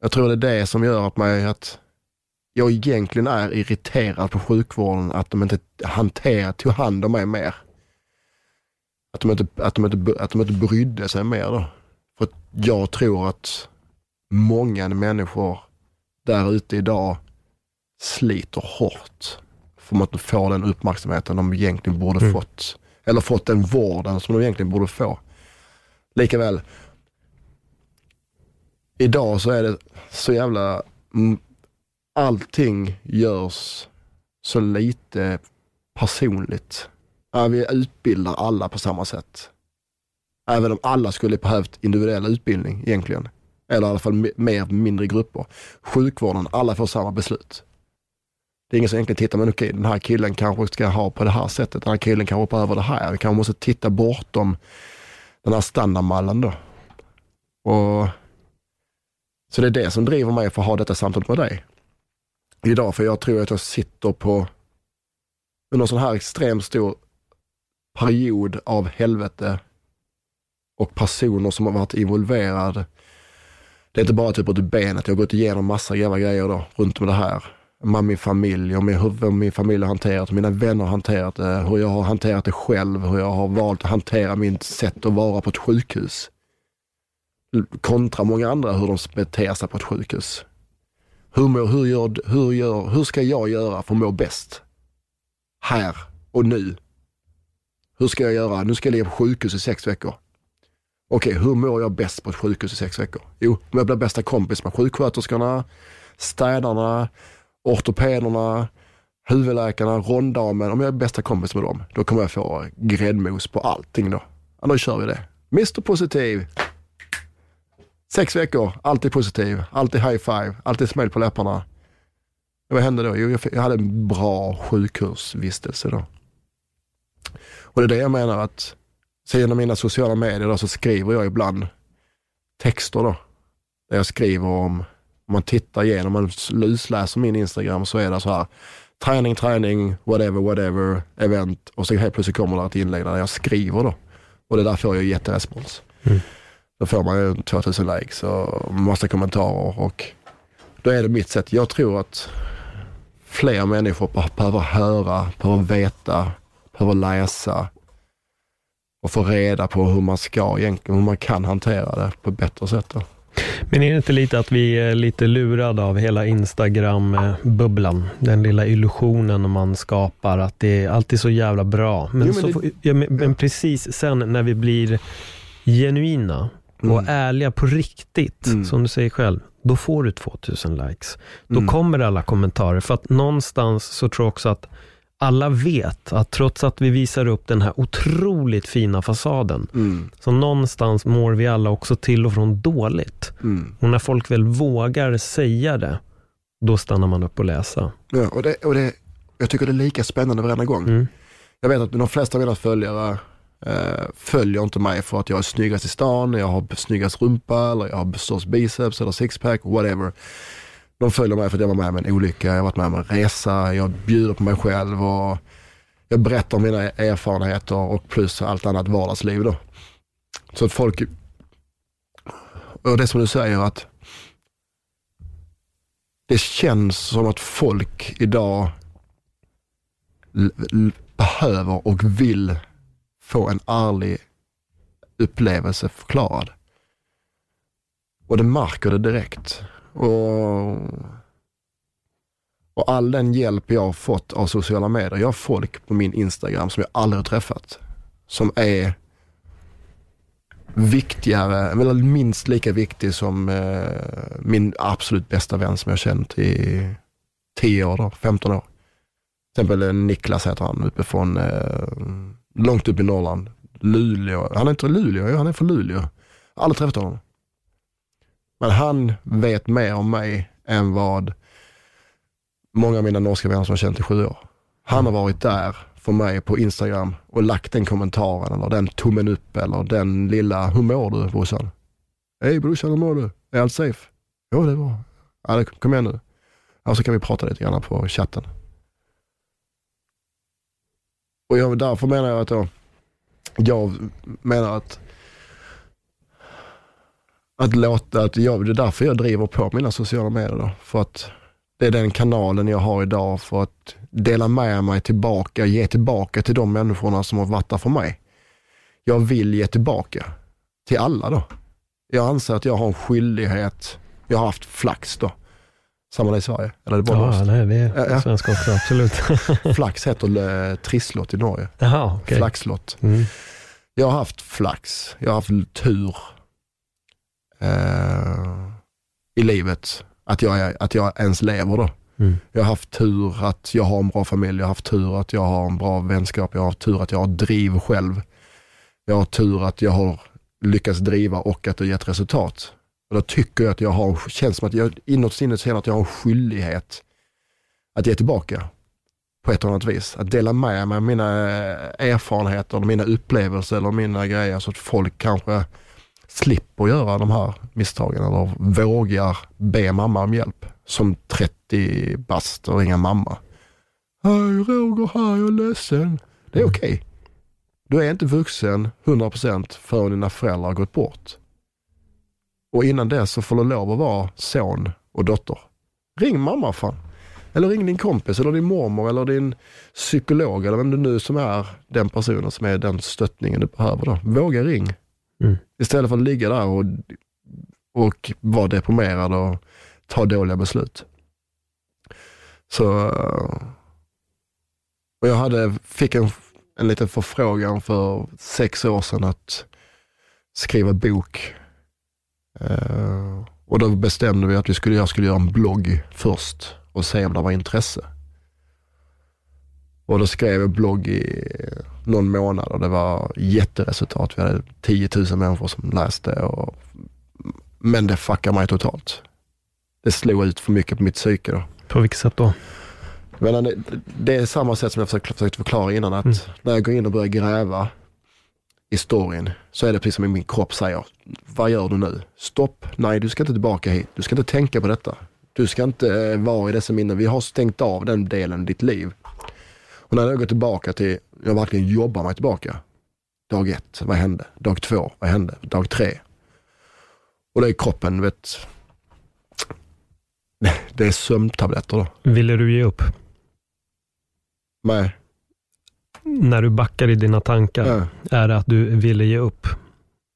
jag tror det är det som gör att, mig, att jag egentligen är irriterad på sjukvården, att de inte hanterar, tog hand om mig mer. Att de inte, att de inte, att de inte brydde sig mer då. För att jag tror att många människor där ute idag sliter hårt för att få den uppmärksamheten de egentligen borde Mm. fått. Eller fått den vården som de egentligen borde få. Likaväl, idag så är det så jävla, allting görs så lite personligt. Vi utbildar alla på samma sätt. Även om alla skulle behövt individuell utbildning egentligen. Eller i alla fall me- mer mindre grupper. Sjukvården, alla får samma beslut. Det är ingen som egentligen tittar, men okej, den här killen kanske ska ha på det här sättet. Den här killen kanske över det här. Vi kanske måste titta bortom den här standardmallen då. Och, så det är det som driver mig för att ha detta samtal med dig. Idag, för jag tror att jag sitter på under en sån här extremt stor period av helvete och personer som har varit involverade. Det är inte bara typ åt benet, jag har gått igenom massa jävla grejer då, runt med det här med min familj och med hur min familj har hanterat mina vänner har hanterat det, hur jag har hanterat det själv, hur jag har valt att hantera mitt sätt att vara på ett sjukhus. Kontra många andra hur de beter sig på ett sjukhus. Hur, må, hur, gör, hur, gör, hur ska jag göra för att må bäst? Här och nu. Hur ska jag göra? Nu ska jag ligga på sjukhus i sex veckor. Okej, hur mår jag bäst på ett sjukhus i sex veckor? Jo, om jag blir bästa kompis med sjuksköterskorna, städarna, ortopederna, huvudläkarna, ronddamen. Om jag är bästa kompis med dem, då kommer jag få gräddmos på allting då. Ja, då kör vi det. Mr Positiv. Sex veckor, alltid positiv, alltid high five, alltid smile på läpparna. Vad hände då? Jo, jag hade en bra sjukhusvistelse då. Och det är det jag menar att, så genom mina sociala medier då, så skriver jag ibland texter då. Där jag skriver om, om man tittar igenom, om man lusläser min Instagram så är det så här, träning, träning, whatever, whatever, event och så helt plötsligt kommer det ett inlägg där jag skriver då. Och det där får jag jätterespons. Mm. Då får man ju 2000 likes och massa kommentarer och då är det mitt sätt. Jag tror att fler människor behöver höra, behöver veta, behöver läsa och få reda på hur man ska egentligen, hur man kan hantera det på ett bättre sätt. Då. Men är det inte lite att vi är lite lurade av hela Instagram-bubblan? Den lilla illusionen man skapar, att det är alltid så jävla bra. Men, jo, men, så, det, ja, men, men precis sen när vi blir genuina, och mm. ärliga på riktigt, mm. som du säger själv, då får du 2000 likes. Då mm. kommer alla kommentarer. För att någonstans så tror jag också att alla vet att trots att vi visar upp den här otroligt fina fasaden, mm. så någonstans mår vi alla också till och från dåligt. Mm. Och när folk väl vågar säga det, då stannar man upp och läser. Ja, och det, och det, jag tycker det är lika spännande varenda gång. Mm. Jag vet att de flesta av mina följare Uh, följer inte mig för att jag är snyggast i stan, jag har snyggast rumpa eller jag har störst biceps eller sixpack, whatever. De följer mig för att jag var med om en olycka, jag har varit med om en resa, jag bjuder på mig själv och jag berättar om mina erfarenheter och plus allt annat vardagsliv då. Så att folk, och det som du säger att det känns som att folk idag behöver och vill få en ärlig upplevelse förklarad. Och det märker det direkt. Och, och all den hjälp jag har fått av sociala medier, jag har folk på min Instagram som jag aldrig har träffat, som är viktigare, eller minst lika viktig som eh, min absolut bästa vän som jag känt i 10 år, då, 15 år. Till exempel eh, Niklas heter han, uppifrån eh, långt upp i Norrland. Luleå. Han är inte Luleå, han är från Luleå. Aldrig träffat honom. Men han vet mer om mig än vad många av mina norska vänner som har känt i sju år. Han har varit där för mig på Instagram och lagt den kommentaren eller den tummen upp eller den lilla, hur mår du brorsan? Hej brorsan, hur mår du? Är allt safe? Jo, det är bra. Ja, kom igen nu. Ja, så kan vi prata lite grann på chatten. Och jag, därför menar jag att då, jag menar att att låta, att jag, det är därför jag driver på mina sociala medier då. För att det är den kanalen jag har idag för att dela med mig tillbaka, ge tillbaka till de människorna som har varit där för mig. Jag vill ge tillbaka till alla då. Jag anser att jag har en skyldighet, jag har haft flax då, samma i Sverige? Eller det bara ja, nej, vi är ja, ja. svenska också, absolut. [laughs] flax heter eh, trisslott i Norge. Jaha, okay. Flaxlott. Mm. Jag har haft flax, jag har haft tur eh, i livet. Att jag, att jag ens lever då. Mm. Jag har haft tur att jag har en bra familj, jag har haft tur att jag har en bra vänskap, jag har haft tur att jag har driv själv. Jag har tur att jag har lyckats driva och att det gett resultat. Och då tycker jag att jag har, känns som att jag inåt sinnet känner att jag har en skyldighet att ge tillbaka på ett eller annat vis. Att dela med mig av mina erfarenheter, mina upplevelser eller mina grejer så att folk kanske slipper göra de här misstagen eller vågar be mamma om hjälp. Som 30 bast och ringa mamma. Hej Roger, här, jag är ledsen. Det är mm. okej. Okay. Du är inte vuxen 100% förrän dina föräldrar har gått bort. Och innan dess så får du lov att vara son och dotter. Ring mamma fan. Eller ring din kompis eller din mormor eller din psykolog eller vem du nu som är den personen som är den stöttningen du behöver. Då. Våga ring. Mm. Istället för att ligga där och, och vara deprimerad och ta dåliga beslut. Så, eh, och jag hade, fick en, en liten förfrågan för sex år sedan att skriva bok. Eh, och då bestämde vi att vi skulle, jag skulle göra en blogg först och se om det var intresse. Och då skrev jag blogg i någon månad och det var jätteresultat. Vi hade 10 000 människor som läste. Och, men det fuckade mig totalt. Det slog ut för mycket på mitt psyke då. På vilket sätt då? Men det, det är samma sätt som jag försökte, försökte förklara innan. Att Mm. när jag går in och börjar gräva i storyn så är det precis som min kropp säger. Vad gör du nu? Stopp. Nej, du ska inte tillbaka hit. Du ska inte tänka på detta. Du ska inte eh, vara i dessa minnen. Vi har stängt av den delen i ditt liv. Och när jag går tillbaka till, jag verkligen jobbar mig tillbaka. Dag ett, vad hände? Dag två, vad hände? Dag tre. Och det är kroppen, vet. [laughs] Det är sömntabletter då. Ville du ge upp? Nej. När du backar i dina tankar, Ja. är det att du ville ge upp?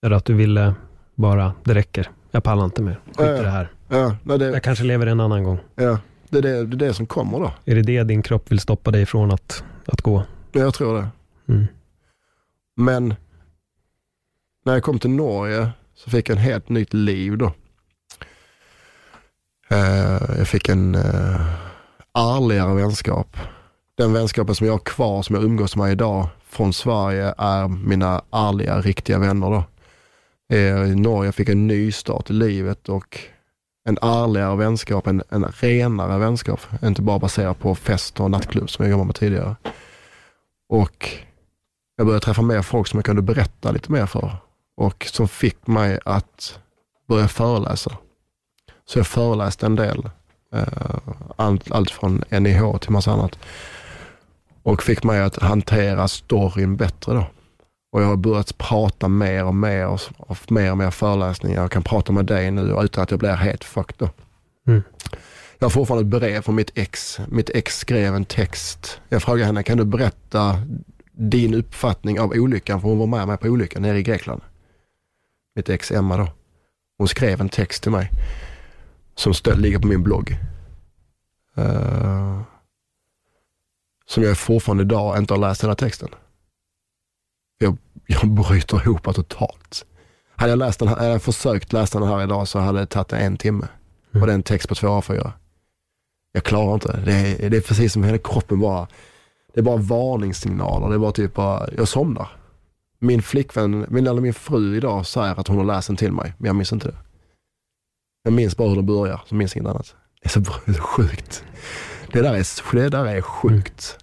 Är det att du ville bara, det räcker, jag pallar inte mer, skit i det här. Ja, nej, det, Jag kanske lever en annan gång. ja, det, är det, det är det som kommer då. Är det det din kropp vill stoppa dig ifrån att, att gå? Ja, Jag tror det. Mm. Men när jag kom till Norge så fick jag en helt nytt liv då. Eh, jag fick en uh, ärligare vänskap. Den vänskapen som jag har kvar, som jag umgås med idag från Sverige är mina ärliga, riktiga vänner då. Eh, I Norge fick jag en ny start i livet och en ärligare vänskap, en, en renare vänskap. Inte bara baserad på fest och nattklubb som jag jobbade med tidigare. Och jag började träffa mer folk som jag kunde berätta lite mer för. Och som fick mig att börja föreläsa. Så jag föreläste en del. eh, allt, allt från NIH till massa annat. Och fick mig att hantera storyn bättre då. Och jag har börjat prata mer och mer och, och mer och mer föreläsningar. Jag kan prata med dig nu utan att jag blir helt fucked. Mm. Jag har fortfarande ett brev från mitt ex. Mitt ex skrev en text. Jag frågade henne, kan du berätta din uppfattning av olyckan? För hon var med mig på olyckan nere i Grekland. Mitt ex Emma då. Hon skrev en text till mig som stö- ligger på min blogg. Eh, som jag fortfarande idag inte har läst hela texten. Jag, jag bryter ihop totalt. Hade jag, läst den här, hade jag försökt läsa den här idag så hade det tagit en timme. Och det är en text på två A4. Jag klarar inte det. Är, det är precis som hela kroppen bara, det är bara varningssignaler. Det är bara typ bara, jag somnar. Min flickvän, min, eller min fru idag säger att hon har läst den till mig, men jag minns inte det. Jag minns bara hur den börjar, så minns inget annat. Det är så, sjukt. Det där är, det där är sjukt.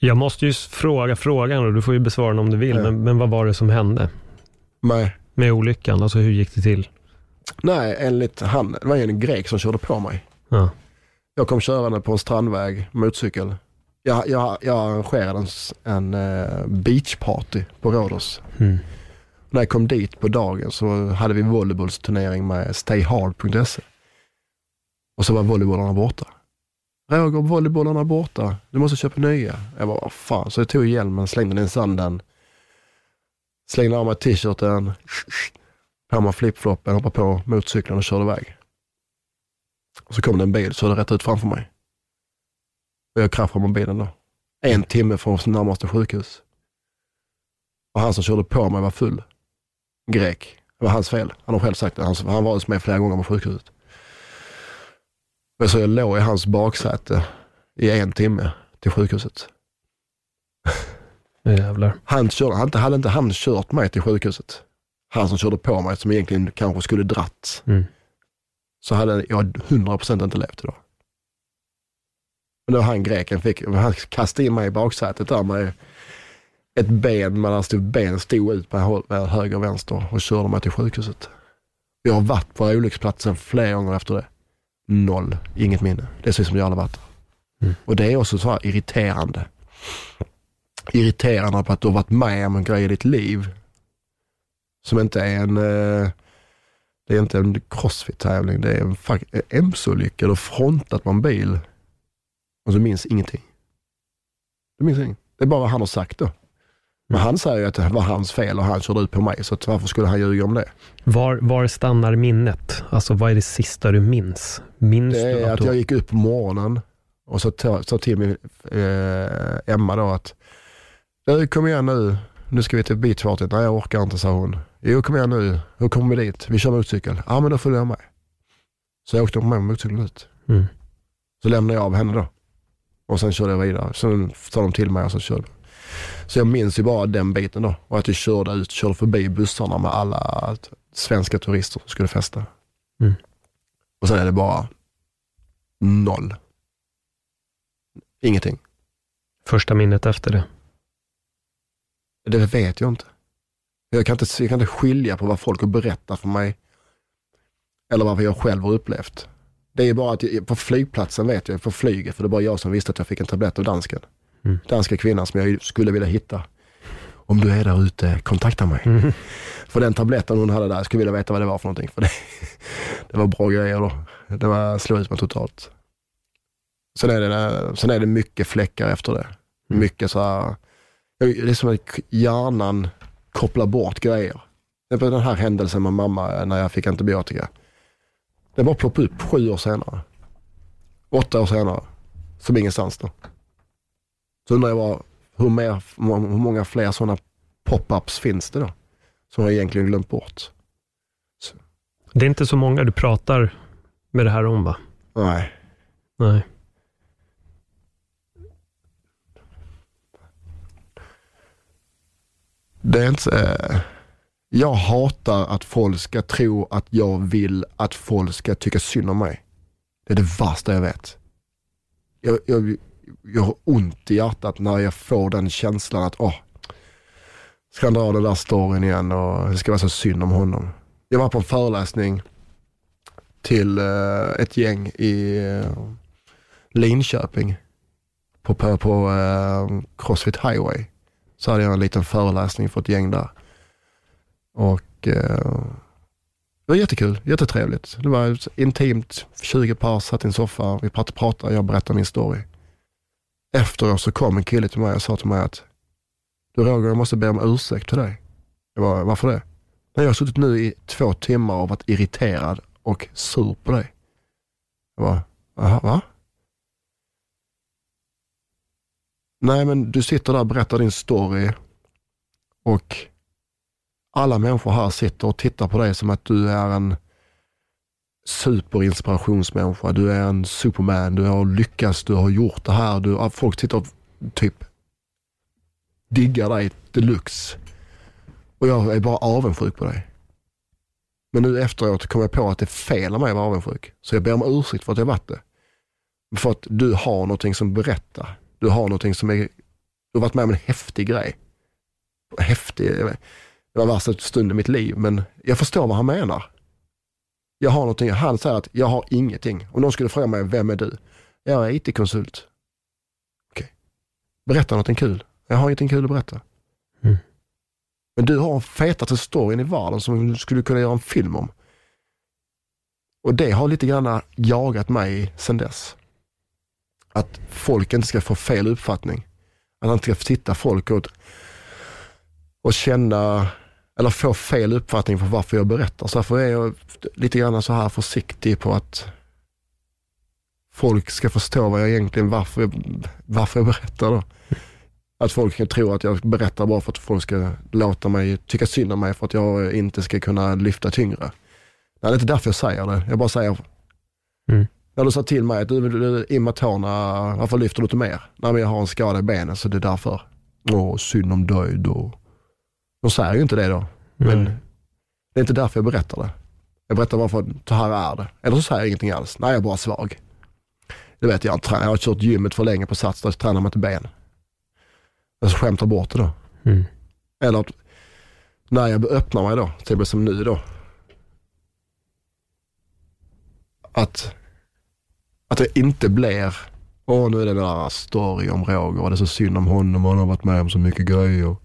Jag måste ju fråga frågan och du får ju besvara den om du vill, Ja. men, men vad var det som hände Nej, med olyckan? Alltså hur gick det till? nej, enligt han, det var ju en grek som körde på mig. Ja. Jag kom körande på en strandväg, motorcykel. Jag, jag, jag arrangerade en, en uh, beachparty på Rhodos. Mm. När jag kom dit på dagen så hade vi volleybollsturnering med stayhard.se. Och så var volleybollarna borta. Roger, volleybollarna är borta. Du måste köpa nya. Jag bara, vad fan. Så jag tog hjälmen, slängde den i sanden. Slängde av mig t-shirten, på mig flipfloppen, hoppade på motorcykeln och körde iväg. Och så kom det en bil, körde rätt ut framför mig. Och jag kraschade med bilen då. En timme från närmaste sjukhus. Och han som körde på mig var full. Grek. Det var hans fel. Han har själv sagt det. Han, han var hos mig flera gånger på sjukhuset. Så jag låg i hans baksäte i en timme till sjukhuset. Jävlar. Han körde, han, hade inte han kört mig till sjukhuset, han som körde på mig som egentligen kanske skulle dratt, Mm. så hade jag 100% inte levt idag. Men då han greken fick, han kastade in mig i baksätet där med ett ben, där stod, ben stod ut på höger och vänster och körde mig till sjukhuset. Jag har varit på olycksplatsen flera gånger efter det. Noll, inget minne. Det ser ut som jag aldrig där. Mm. Och det är också så här irriterande. Irriterande på att du har varit med om en grej i ditt liv som inte är en, eh, det är inte en crossfit-tävling, det är en en MC-olycka. Du har frontat på en bil Och så minns ingenting. Du minns ingenting. Det är bara vad han har sagt då. Men han säger ju att det var hans fel och han körde ut på mig, så att varför skulle han ljuga om det? Var, var stannar minnet? Alltså vad är det sista du minns? Minns Det är att du... jag gick upp på morgonen och så sa till min eh, Emma då att, "Du, kom igen nu, nu ska vi till Beachpartyt. Nej jag orkar inte sa hon. Jo kom igen nu, hur kommer vi dit? Vi kör motorcykel. Ja men då följer jag med. Så jag åkte med motorcykeln ut. Mm. Så lämnade jag av henne då. Och sen körde jag vidare. Sen sa de till mig och så körde jag. Så jag minns ju bara den biten då. Och att jag körde ut, körde förbi bussarna med alla svenska turister som skulle festa. Mm. Och sen är det bara noll. Ingenting. Första minnet efter det. Det vet jag inte. Jag kan inte, jag kan inte skilja på vad folk har berättat för mig eller vad jag själv har upplevt. Det är bara att jag, på flygplatsen vet jag, på flyget, för det var jag som visste att jag fick en tablett av dansken. Mm. Danska kvinnan som jag skulle vilja hitta. Om du är där ute, kontakta mig. Mm. För den tabletten hon hade där, jag skulle vilja veta vad det var för någonting. För det, det var bra grejer då. Det var, slog ut mig totalt. Sen är, det, sen är det mycket fläckar efter det. Mm. Mycket så här, det är som att hjärnan kopplar bort grejer. Den här händelsen med mamma när jag fick antibiotika. Det bara ploppade upp sju år senare. Åtta år senare. Som ingenstans då. Så undrar jag bara, hur, mer, hur många fler sådana pop-ups finns det då? Som jag egentligen glömt bort. Det är inte så många du pratar med det här om va? Nej. Nej. Det är inte... Eh, jag hatar att folk ska tro att jag vill att folk ska tycka synd om mig. Det är det värsta jag vet. Jag, jag, jag har ont i hjärtat när jag får den känslan att, åh, ska han dra den där storyn igen och det ska vara så synd om honom. Jag var på en föreläsning till eh, ett gäng i eh, Linköping på, på, på eh, Crossfit Highway så hade jag en liten föreläsning för ett gäng där. Och det var jättekul, jättetrevligt. Det var intimt, 20 par satt i en soffa, vi pratade, pratade jag berättade min story. Efteråt så kom en kille till mig och sa till mig att du Roger, jag måste be om ursäkt till dig. Jag bara, varför det? Nej, jag har suttit nu i två timmar och varit irriterad och sur på dig. Jag bara, jaha, va? Nej, men du sitter där och berättar din story och alla människor här sitter och tittar på dig som att du är en superinspirationsmänniska. Du är en superman, du har lyckats, du har gjort det här. Du, folk sitter och typ diggar dig deluxe. Och jag är bara avundsjuk på dig. Men nu efteråt kom jag på att det är fel av mig att vara avundsjuk. Så jag ber om ursäkt för att jag varit det. För att du har någonting som berättar. Du har någonting som är, du har varit med om en häftig grej. Häftig, det var värsta stunden i mitt liv, men jag förstår vad han menar. Jag har någonting, han säger att jag har ingenting. Om någon skulle fråga mig, vem är du? Jag är IT-konsult. Okej. Berätta någonting kul. Jag har ingenting kul att berätta. Mm. Men du har en fetaste storyn i världen som du skulle kunna göra en film om. Och det har lite grann jagat mig sedan dess. Att folk inte ska få fel uppfattning. Att man inte ska titta folk och, och känna, eller få fel uppfattning för varför jag berättar. Så därför är jag lite grann så här försiktig på att folk ska förstå vad jag egentligen, varför jag, varför jag berättar då. Att folk kan tro att jag berättar bara för att folk ska låta mig tycka synd om mig för att jag inte ska kunna lyfta tyngre. Nej, det är inte därför jag säger det. Jag bara säger, Mm. när du sa till mig att du, du, du in med tårna, varför lyfter du inte mer? Nej men jag har en skada i benet så det är därför. Åh, synd om dig då. De säger ju inte det då. Men Mm. det är inte därför jag berättar det. Jag berättar bara för att så här är det. Eller så säger jag ingenting alls. Nej, jag är bara svag. Det vet jag. Jag har kört gymmet för länge på Sats, då tränar man inte ben. Jag skämtar bort det då. Mm. Eller att när jag öppnar mig då, till exempel som nu då. Att, att det inte blir, åh nu är det den där story om Roger och det är så synd om honom och han har varit med om så mycket grejer.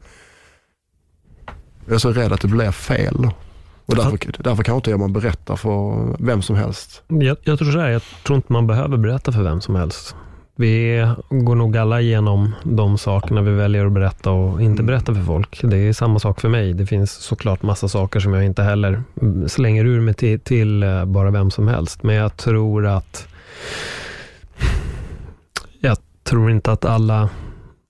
Jag är så rädd att det blir fel. Och därför, därför kan inte jag man berätta för vem som helst. Jag, jag tror så här, jag tror inte man behöver berätta för vem som helst. Vi går nog alla igenom de sakerna vi väljer att berätta och inte Mm. berätta för folk. Det är samma sak för mig. Det finns såklart massa saker som jag inte heller slänger ur mig till, till eh, bara vem som helst. Men jag tror att jag tror inte att alla,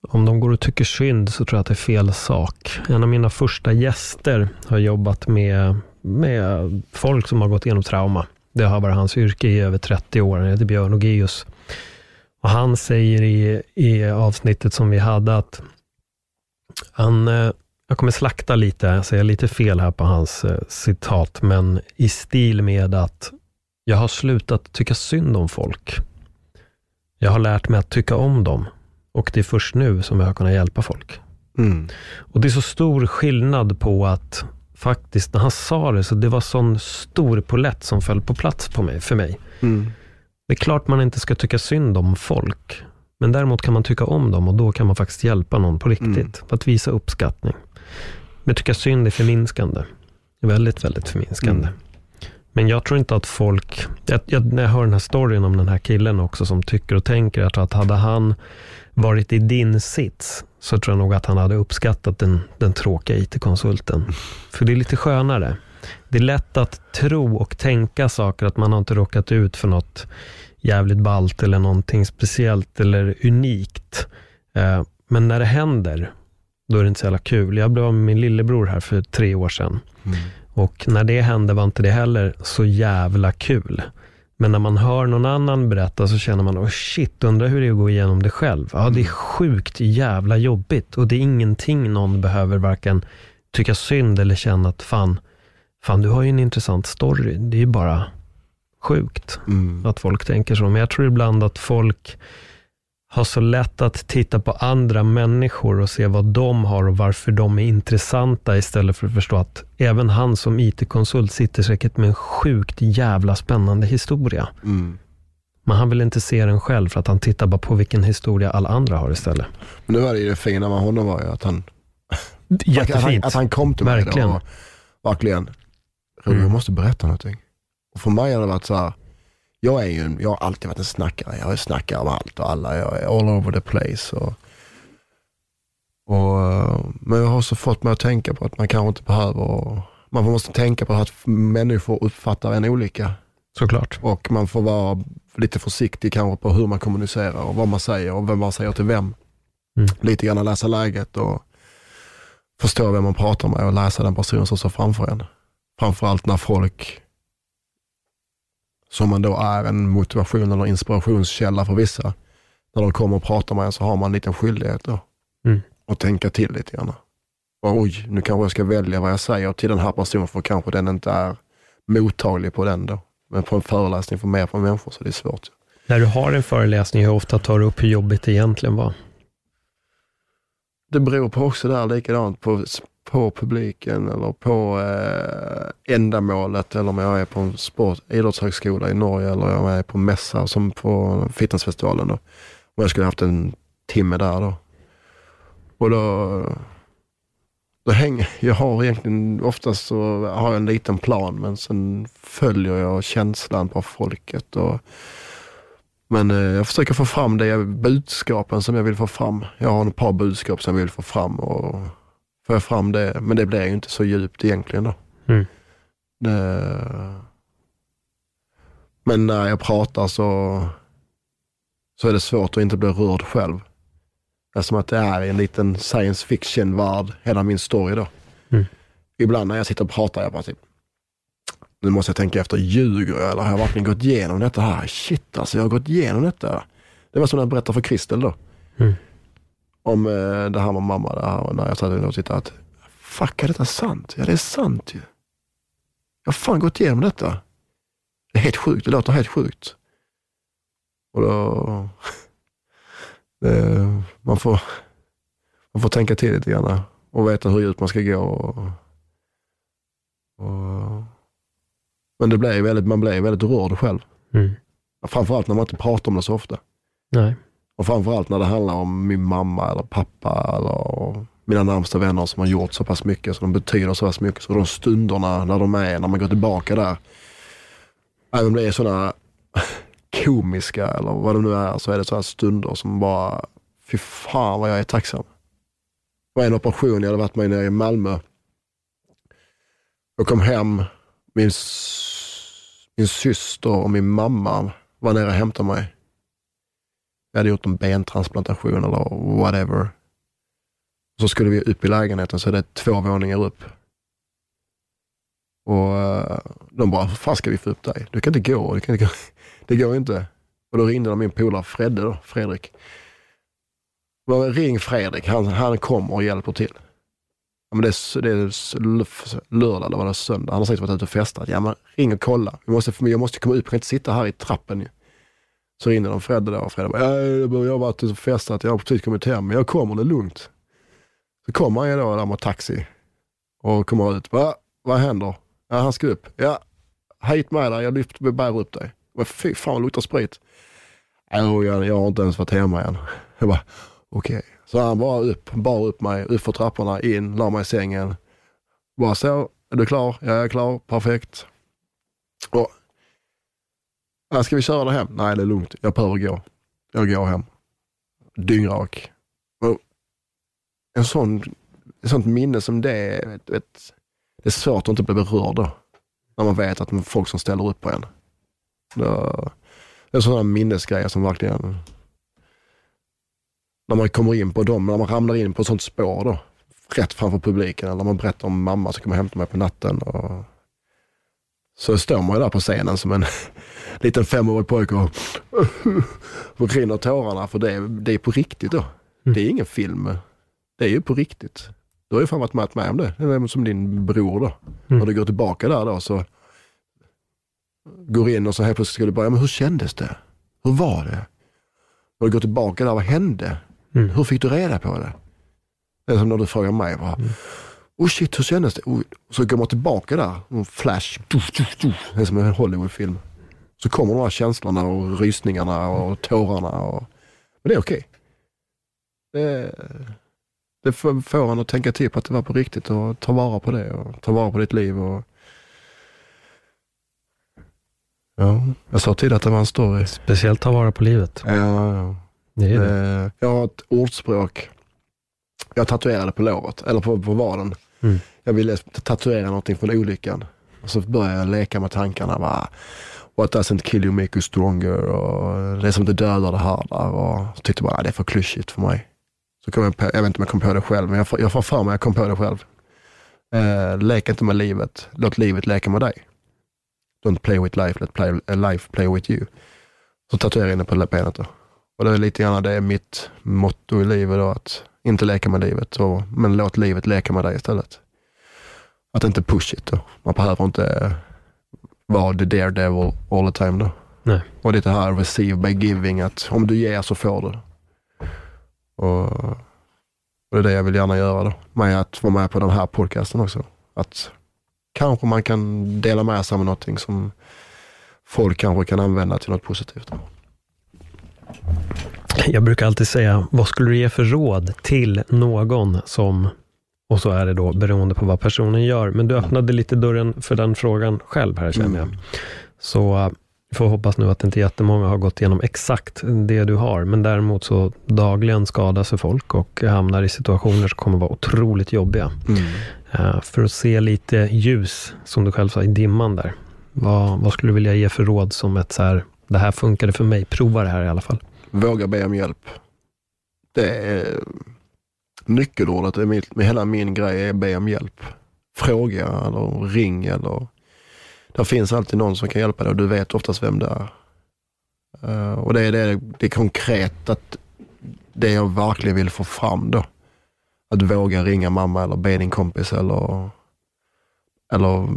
om de går och tycker synd, så tror jag att det är fel sak. En av mina första gäster har jobbat med, med folk som har gått igenom trauma. Det har varit hans yrke i över 30 år. Han heter Björn Ogeus. Och han säger i, i avsnittet som vi hade att han, eh, jag kommer slakta lite, jag säger lite fel här på hans eh, citat, men i stil med att jag har slutat tycka synd om folk. Jag har lärt mig att tycka om dem och det är först nu som jag har kunnat hjälpa folk. Mm. Och det är så stor skillnad på att faktiskt, när han sa det, så det var sån stor polett som föll på plats på mig, för mig. Mm. Det är klart man inte ska tycka synd om folk, men däremot kan man tycka om dem och då kan man faktiskt hjälpa någon på riktigt. Mm. Att visa uppskattning. Men tycka synd är förminskande. Är väldigt, väldigt förminskande. Mm. Men jag tror inte att folk, jag, jag, när jag hör den här storyn om den här killen också som tycker och tänker, jag tror att hade han varit i din sits, så tror jag nog att han hade uppskattat den, den tråkiga IT-konsulten. För det är lite skönare. Det är lätt att tro och tänka saker, att man har inte råkat ut för något jävligt balt eller någonting speciellt eller unikt. Eh, Men när det händer, då är det inte så jävla kul. Jag blev av med min lillebror här för tre år sedan. Mm. Och när det hände var inte det heller så jävla kul. Men när man hör någon annan berätta så känner man, oh shit, undrar hur det är att gå igenom det själv. Ja, det är sjukt jävla jobbigt och det är ingenting någon behöver varken tycka synd eller känna att fan, fan du har ju en intressant story. Det är ju bara sjukt Mm. att folk tänker så. Men jag tror ibland att folk har så lätt att titta på andra människor och se vad de har och varför de är intressanta istället för att förstå att även han som IT-konsult sitter säkert med en sjukt jävla spännande historia. Mm. Men han vill inte se den själv för att han tittar bara på vilken historia alla andra har istället. Men nu var det ju det fina med honom var ju att han, [laughs] att han, Jättefint. att han kom till mig Verkligen. då och verkligen, Roger, jag Mm. måste berätta någonting. Och för mig har det varit så här, jag är ju, jag har alltid varit en snackare. Jag är snackare om allt och alla. Jag är all over the place. Och, och, men jag har också fått mig att tänka på att man kanske inte behöver, man måste tänka på att människor uppfattar en olika. Såklart. Och man får vara lite försiktig kanske på hur man kommunicerar och vad man säger och vem man säger till vem. Mm. Lite grann läsa läget och förstå vem man pratar med och läsa den person som står framför en. Framförallt när folk, som man då är en motivation eller inspirationskälla för vissa, när de kommer och pratar med en så har man en liten skyldighet då. Mm. Och tänka till lite grann. Och, oj, nu kanske jag ska välja vad jag säger till den här personen för kanske den inte är mottaglig på den då. Men på en föreläsning för mer för människor så det är svårt. När du har en föreläsning, hur ofta tar du upp hur jobbigt det egentligen var? Det beror på också där likadant på, på publiken eller på eh, ändamålet eller om jag är på en sport, idrottshögskola i Norge eller om jag är på mässa som på fitnessfestivalen då. Och jag skulle haft en timme där då. Och då, då hänger, [laughs] jag har egentligen, oftast så har jag en liten plan men sen följer jag känslan på folket. Och, men eh, jag försöker få fram det budskapen som jag vill få fram. Jag har ett par budskap som jag vill få fram och får jag fram det, men det blir ju inte så djupt egentligen då. Mm. Det, men när jag pratar så, så är det svårt att inte bli rörd själv. Eftersom att det är en liten science fiction-värld, hela min story då. Mm. Ibland när jag sitter och pratar, jag bara typ, nu måste jag tänka efter, ljuger jag eller har jag verkligen gått igenom detta här? Shit alltså, jag har gått igenom detta. Det var som när jag berättade för Kristel då. Mm. Om eh, det här med mamma, det här, när jag satt och tittade att, fuck är detta sant? Ja det är sant ju. Jag har fan gått igenom detta. Det är helt sjukt, det låter helt sjukt. Och då, det, [laughs] man, får, man får tänka till lite grann och veta hur djupt man ska gå. Och, och, men det blir väldigt, man blir väldigt rörd själv. Mm. Framförallt när man inte pratar om det så ofta. Nej. Och framförallt när det handlar om min mamma eller pappa eller mina närmsta vänner som har gjort så pass mycket, så de betyder så pass mycket. Så de stunderna när de är, när man går tillbaka där. Även om det är sådana [laughs] komiska eller vad det nu är, så är det sådana stunder som bara, fy fan vad jag är tacksam. Det var en operation, jag hade varit med nere i Malmö. Jag kom hem, min, min syster och min mamma var nere och hämtade mig. Vi hade gjort en bentransplantation eller whatever. Så skulle vi upp i lägenheten så är det två våningar upp. Och eh, de bara, hur fan ska vi få upp dig? Du kan inte gå, du kan inte gå. [laughs] det går inte. Och då ringde de min polare Fredde då, Fredrik. Bara, Ring Fredrik, han, han kommer och hjälper till. Ja, men det, är, det är lördag eller var det söndag. Han har säkert varit ute och festat. Ja, men ring och kolla. Vi måste, jag måste komma upp, jag kan inte sitta här i trappen. Så ringde de Fredde då och Fredde bara, ja, jag har varit ute och festat, jag har precis kommit hem, men jag kommer, det är lugnt. Så kommer han ju då där med taxi och kommer ut. Va? Vad händer? Ja, han ska upp. Ja, hit med dig, jag lyfter, bär upp dig. Men fy fan, det luktar sprit. Oh, jag, jag har inte ens varit hemma än. Jag bara, okej. Okay. Så han bara upp, bar upp mig, upp för trapporna, in, la mig i sängen. Bara så, är du klar? Ja, jag är klar, perfekt. Och, ja, ska vi köra det hem? Nej, det är lugnt, jag behöver gå. Jag går hem. Dyngrak. Och en sån, ett sånt minne som det, vet, vet, det är svårt att inte bli berörd då. När man vet att det är folk som ställer upp på en. Det är sådana minnesgrejer som verkligen, när man kommer in på dem, när man ramlar in på ett sånt spår då, rätt framför publiken, eller när man berättar om mamma som kommer hämta mig på natten. Och, så står man ju där på scenen som en [laughs] liten femårig pojke och, [laughs] och rinner tårarna, för det är, det är på riktigt då. Mm. Det är ingen film. Det är ju på riktigt. Du har ju fan varit med, med om det. Det är som din bror då. Mm. När du går tillbaka där då så går in och så helt plötsligt ska du bara, men hur kändes det? Hur var det? Och du går tillbaka där, vad hände? Mm. Hur fick du reda på det? Det är som när du frågar mig, bara, mm. Oh shit, hur kändes det? Oh, så går man tillbaka där, en flash, det är som en Hollywoodfilm. Så kommer de här känslorna och rysningarna och tårarna. Och, men det är okej. Okay. Det, det får en att tänka till på att det var på riktigt och ta vara på det och ta vara på ditt liv. Och, Ja, jag sa tidigare att det var en story. Speciellt ta vara på livet. Ja, ja. Det är det. Eh, jag har ett ordspråk. Jag tatuerade på låret, eller på, på vaden. Mm. Jag ville tatuera någonting från olyckan. Och så började jag leka med tankarna. Bara, What doesn't kill you make you stronger. Och det som inte dödar det härdar. Och så tyckte jag bara, det är för klyschigt för mig. Så kom jag, på, jag vet inte om jag kom på det själv, men jag, jag får för mig att jag kom på det själv. Eh, lek inte med livet, låt livet leka med dig. Don't play with life, let play, uh, life play with you. Så tatuerar jag in det på benet då. Och det är lite grann det är mitt motto i livet då, att inte leka med livet, och, men låt livet leka med dig istället. Att inte push it då. Man behöver inte vara the daredevil all the time då. Nej. Och lite här receive by giving, att om du ger så får du. Och, och det är det jag vill gärna göra då, med att vara med på den här podcasten också. Att kanske man kan dela med sig av någonting som folk kanske kan använda till något positivt. Jag brukar alltid säga, vad skulle du ge för råd till någon som, och så är det då beroende på vad personen gör, men du öppnade lite dörren för den frågan själv här känner jag. Mm. Så vi får hoppas nu att inte jättemånga har gått igenom exakt det du har, men däremot så dagligen skadar sig folk och hamnar i situationer som kommer vara otroligt jobbiga. Mm. Uh, för att se lite ljus, som du själv sa, i dimman där. Vad, vad skulle du vilja ge för råd som ett så här, det här funkade för mig, prova det här i alla fall. Våga be om hjälp. Det är nyckelordet med, hela min grej är be om hjälp. Fråga eller ring eller det finns alltid någon som kan hjälpa dig och du vet oftast vem det är. Uh, och det är det, det är konkret att det jag verkligen vill få fram då. Att våga ringa mamma eller be din kompis eller, eller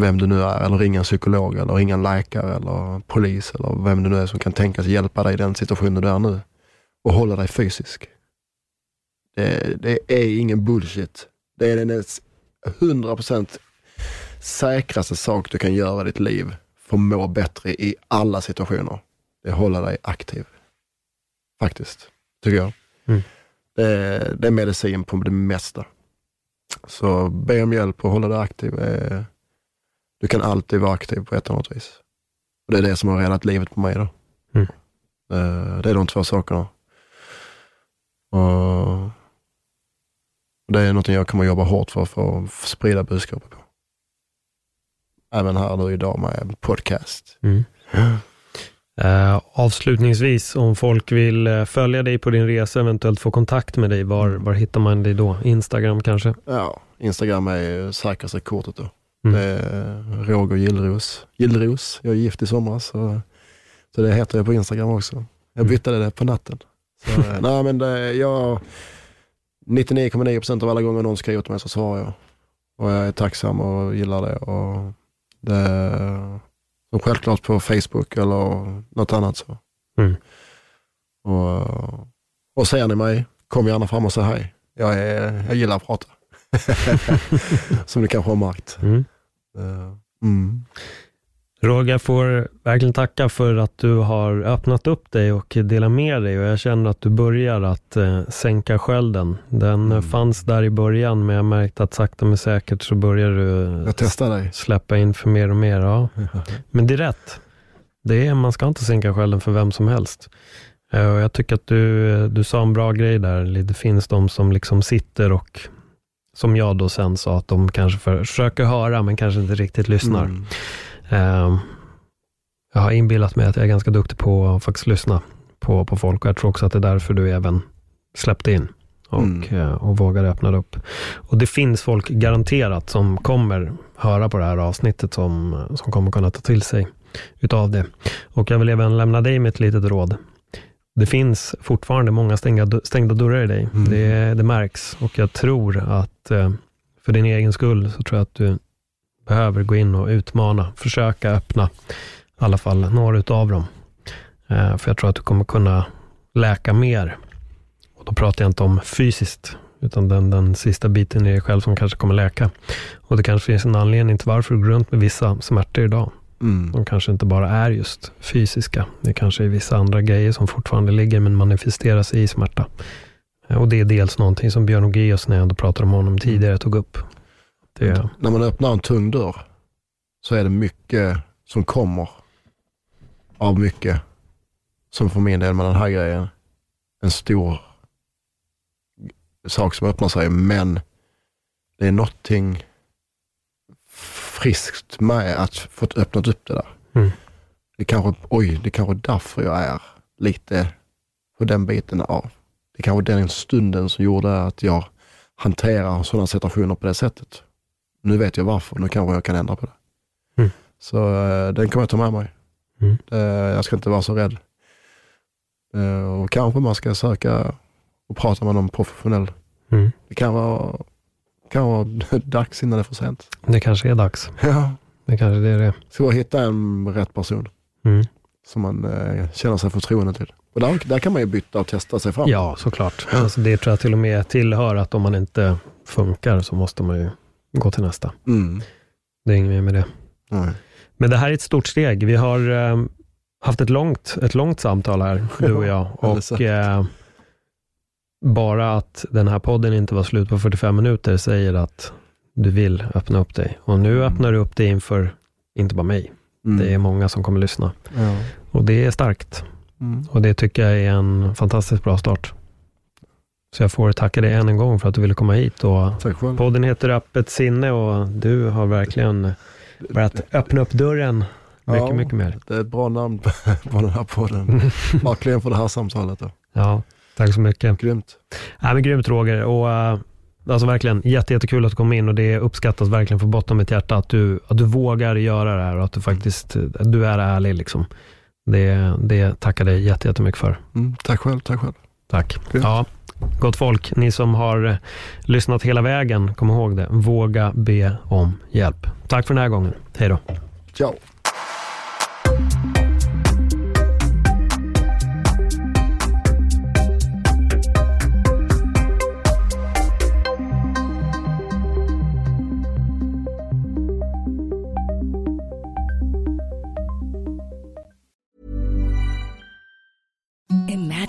vem du nu är, eller ringa en psykolog eller ringa en läkare eller polis eller vem det nu är som kan tänkas hjälpa dig i den situationen du är nu och hålla dig fysisk. Det, det är ingen bullshit. Det är den 100% säkraste sak du kan göra i ditt liv för att må bättre i alla situationer, det är att hålla dig aktiv. Faktiskt, tycker jag. Mm. Det, det, är medicin på det mesta. Så be om hjälp och hålla dig aktiv. Du kan alltid vara aktiv på ett eller annat vis. Och det är det som har räddat livet på mig. Då. Mm. Eh, Det är de två sakerna. Och det är något jag kommer jobba hårt för, för att sprida budskapet på. Även här nu idag med podcast. Mm. [gasps] Eh, avslutningsvis, om folk vill eh, följa dig på din resa, eventuellt få kontakt med dig, var, var hittar man dig då? Instagram kanske? Ja, Instagram är säkraste kortet då. Mm. Det är Roger Gillros. Gillros, jag är gift i somras, så, så det heter jag på Instagram också. Jag Mm. bytte det på natten. Så, eh, [laughs] nej, men det, jag, 99,9% av alla gånger någon skriver till mig så svarar jag. Och jag är tacksam och gillar det. Och det som självklart på Facebook eller något annat. Så. Mm. Och, och ser ni mig, kom gärna fram och säg hej. Jag, är, jag gillar att prata. [laughs] Som ni kanske har märkt. Mm. Eh, Mm. Roger, jag får verkligen tacka för att du har öppnat upp dig och delat med dig och jag känner att du börjar att eh, sänka skölden. Den eh, Mm. fanns där i början, men jag märkte att sakta men säkert så börjar du släppa in för mer och mer. Ja. [laughs] Men det är rätt. Det är, man ska inte sänka skölden för vem som helst. Eh, Och jag tycker att du, eh, du sa en bra grej där. Det finns de som liksom sitter och, som jag då sen sa, att de kanske försöker höra, men kanske inte riktigt lyssnar. Mm. Eh, Jag har inbillat mig att jag är ganska duktig på att faktiskt lyssna på, på folk och jag tror också att det är därför du även släppte in och, Mm. eh, och vågade öppna upp. Och det finns folk garanterat som kommer höra på det här avsnittet som, som kommer kunna ta till sig utav det. Och jag vill även lämna dig med ett litet råd. Det finns fortfarande många stängda, stängda dörrar i dig. Mm. Det, det märks och jag tror att eh, för din egen skull så tror jag att du behöver gå in och utmana, försöka öppna i alla fall några utav dem. Eh, för jag tror att du kommer kunna läka mer. Och då pratar jag inte om fysiskt, utan den, den sista biten i dig själv som kanske kommer läka. Och det kanske finns en anledning till varför du går runt med vissa smärtor idag. Mm. De kanske inte bara är just fysiska. Det kanske är vissa andra grejer som fortfarande ligger men manifesterar sig i smärta. Eh, Och det är dels någonting som Björn Ogeus, när jag ändå pratade om honom tidigare, tog upp. Det, När man öppnar en tung dörr så är det mycket som kommer av mycket. Som för min del med den här grejen. En stor sak som öppnar sig, men det är någonting friskt med att få öppnat upp det där. Mm. Det kanske, oj, det kanske är därför jag är lite på den biten av. Det kanske är den stunden som gjorde att jag hanterar sådana situationer på det sättet. Nu vet jag varför, nu kanske jag kan ändra på det. Mm. Så eh, den kommer jag ta med mig. Mm. Eh, jag ska inte vara så rädd. Eh, och kanske man ska söka och prata med någon professionell. mm, Det kan vara, kan vara [laughs] dags innan det är för sent. det kanske är dags. [laughs] Ja. Det kanske det är det. Ska bara hitta en rätt person Mm. som man eh, känner sig förtroende till. Och där, där kan man ju byta och testa sig fram. Ja, såklart. Alltså det tror jag till och med tillhör att om man inte funkar så måste man ju gå till nästa. Mm. Det är inget mer med det. Nej. Men det här är ett stort steg. Vi har eh, haft ett långt, ett långt samtal här, [laughs] du och jag. Och eh, bara att den här podden inte var slut på 45 minuter säger att du vill öppna upp dig. Och nu öppnar du upp dig inför, inte bara mig, Mm. det är många som kommer lyssna. ja. Och det är starkt. Mm. Och det tycker jag är en fantastiskt bra start. Så jag får tacka dig än en gång för att du ville komma hit. Och Tack själv. podden heter Öppet sinne och du har verkligen börjat öppna upp dörren mycket, Ja. mycket mer. Det är ett bra namn på, [laughs] den här podden. [laughs] Verkligen för det här samtalet. Då. Ja, tack så mycket. Grymt. Ja, men grymt Roger. Och, eh, alltså verkligen jätte, jättekul att du kom in och det uppskattas verkligen från botten av mitt hjärta att du, att du vågar göra det här och att du faktiskt att du är ärlig. Liksom. Det, det tackar dig jätte, jättemycket för. Mm. Tack själv. Tack själv. Tack. Grymt. Ja, gott folk, ni som har eh, lyssnat hela vägen, kom ihåg det. Våga be om hjälp. Tack för den här gången. Hej då. Ciao.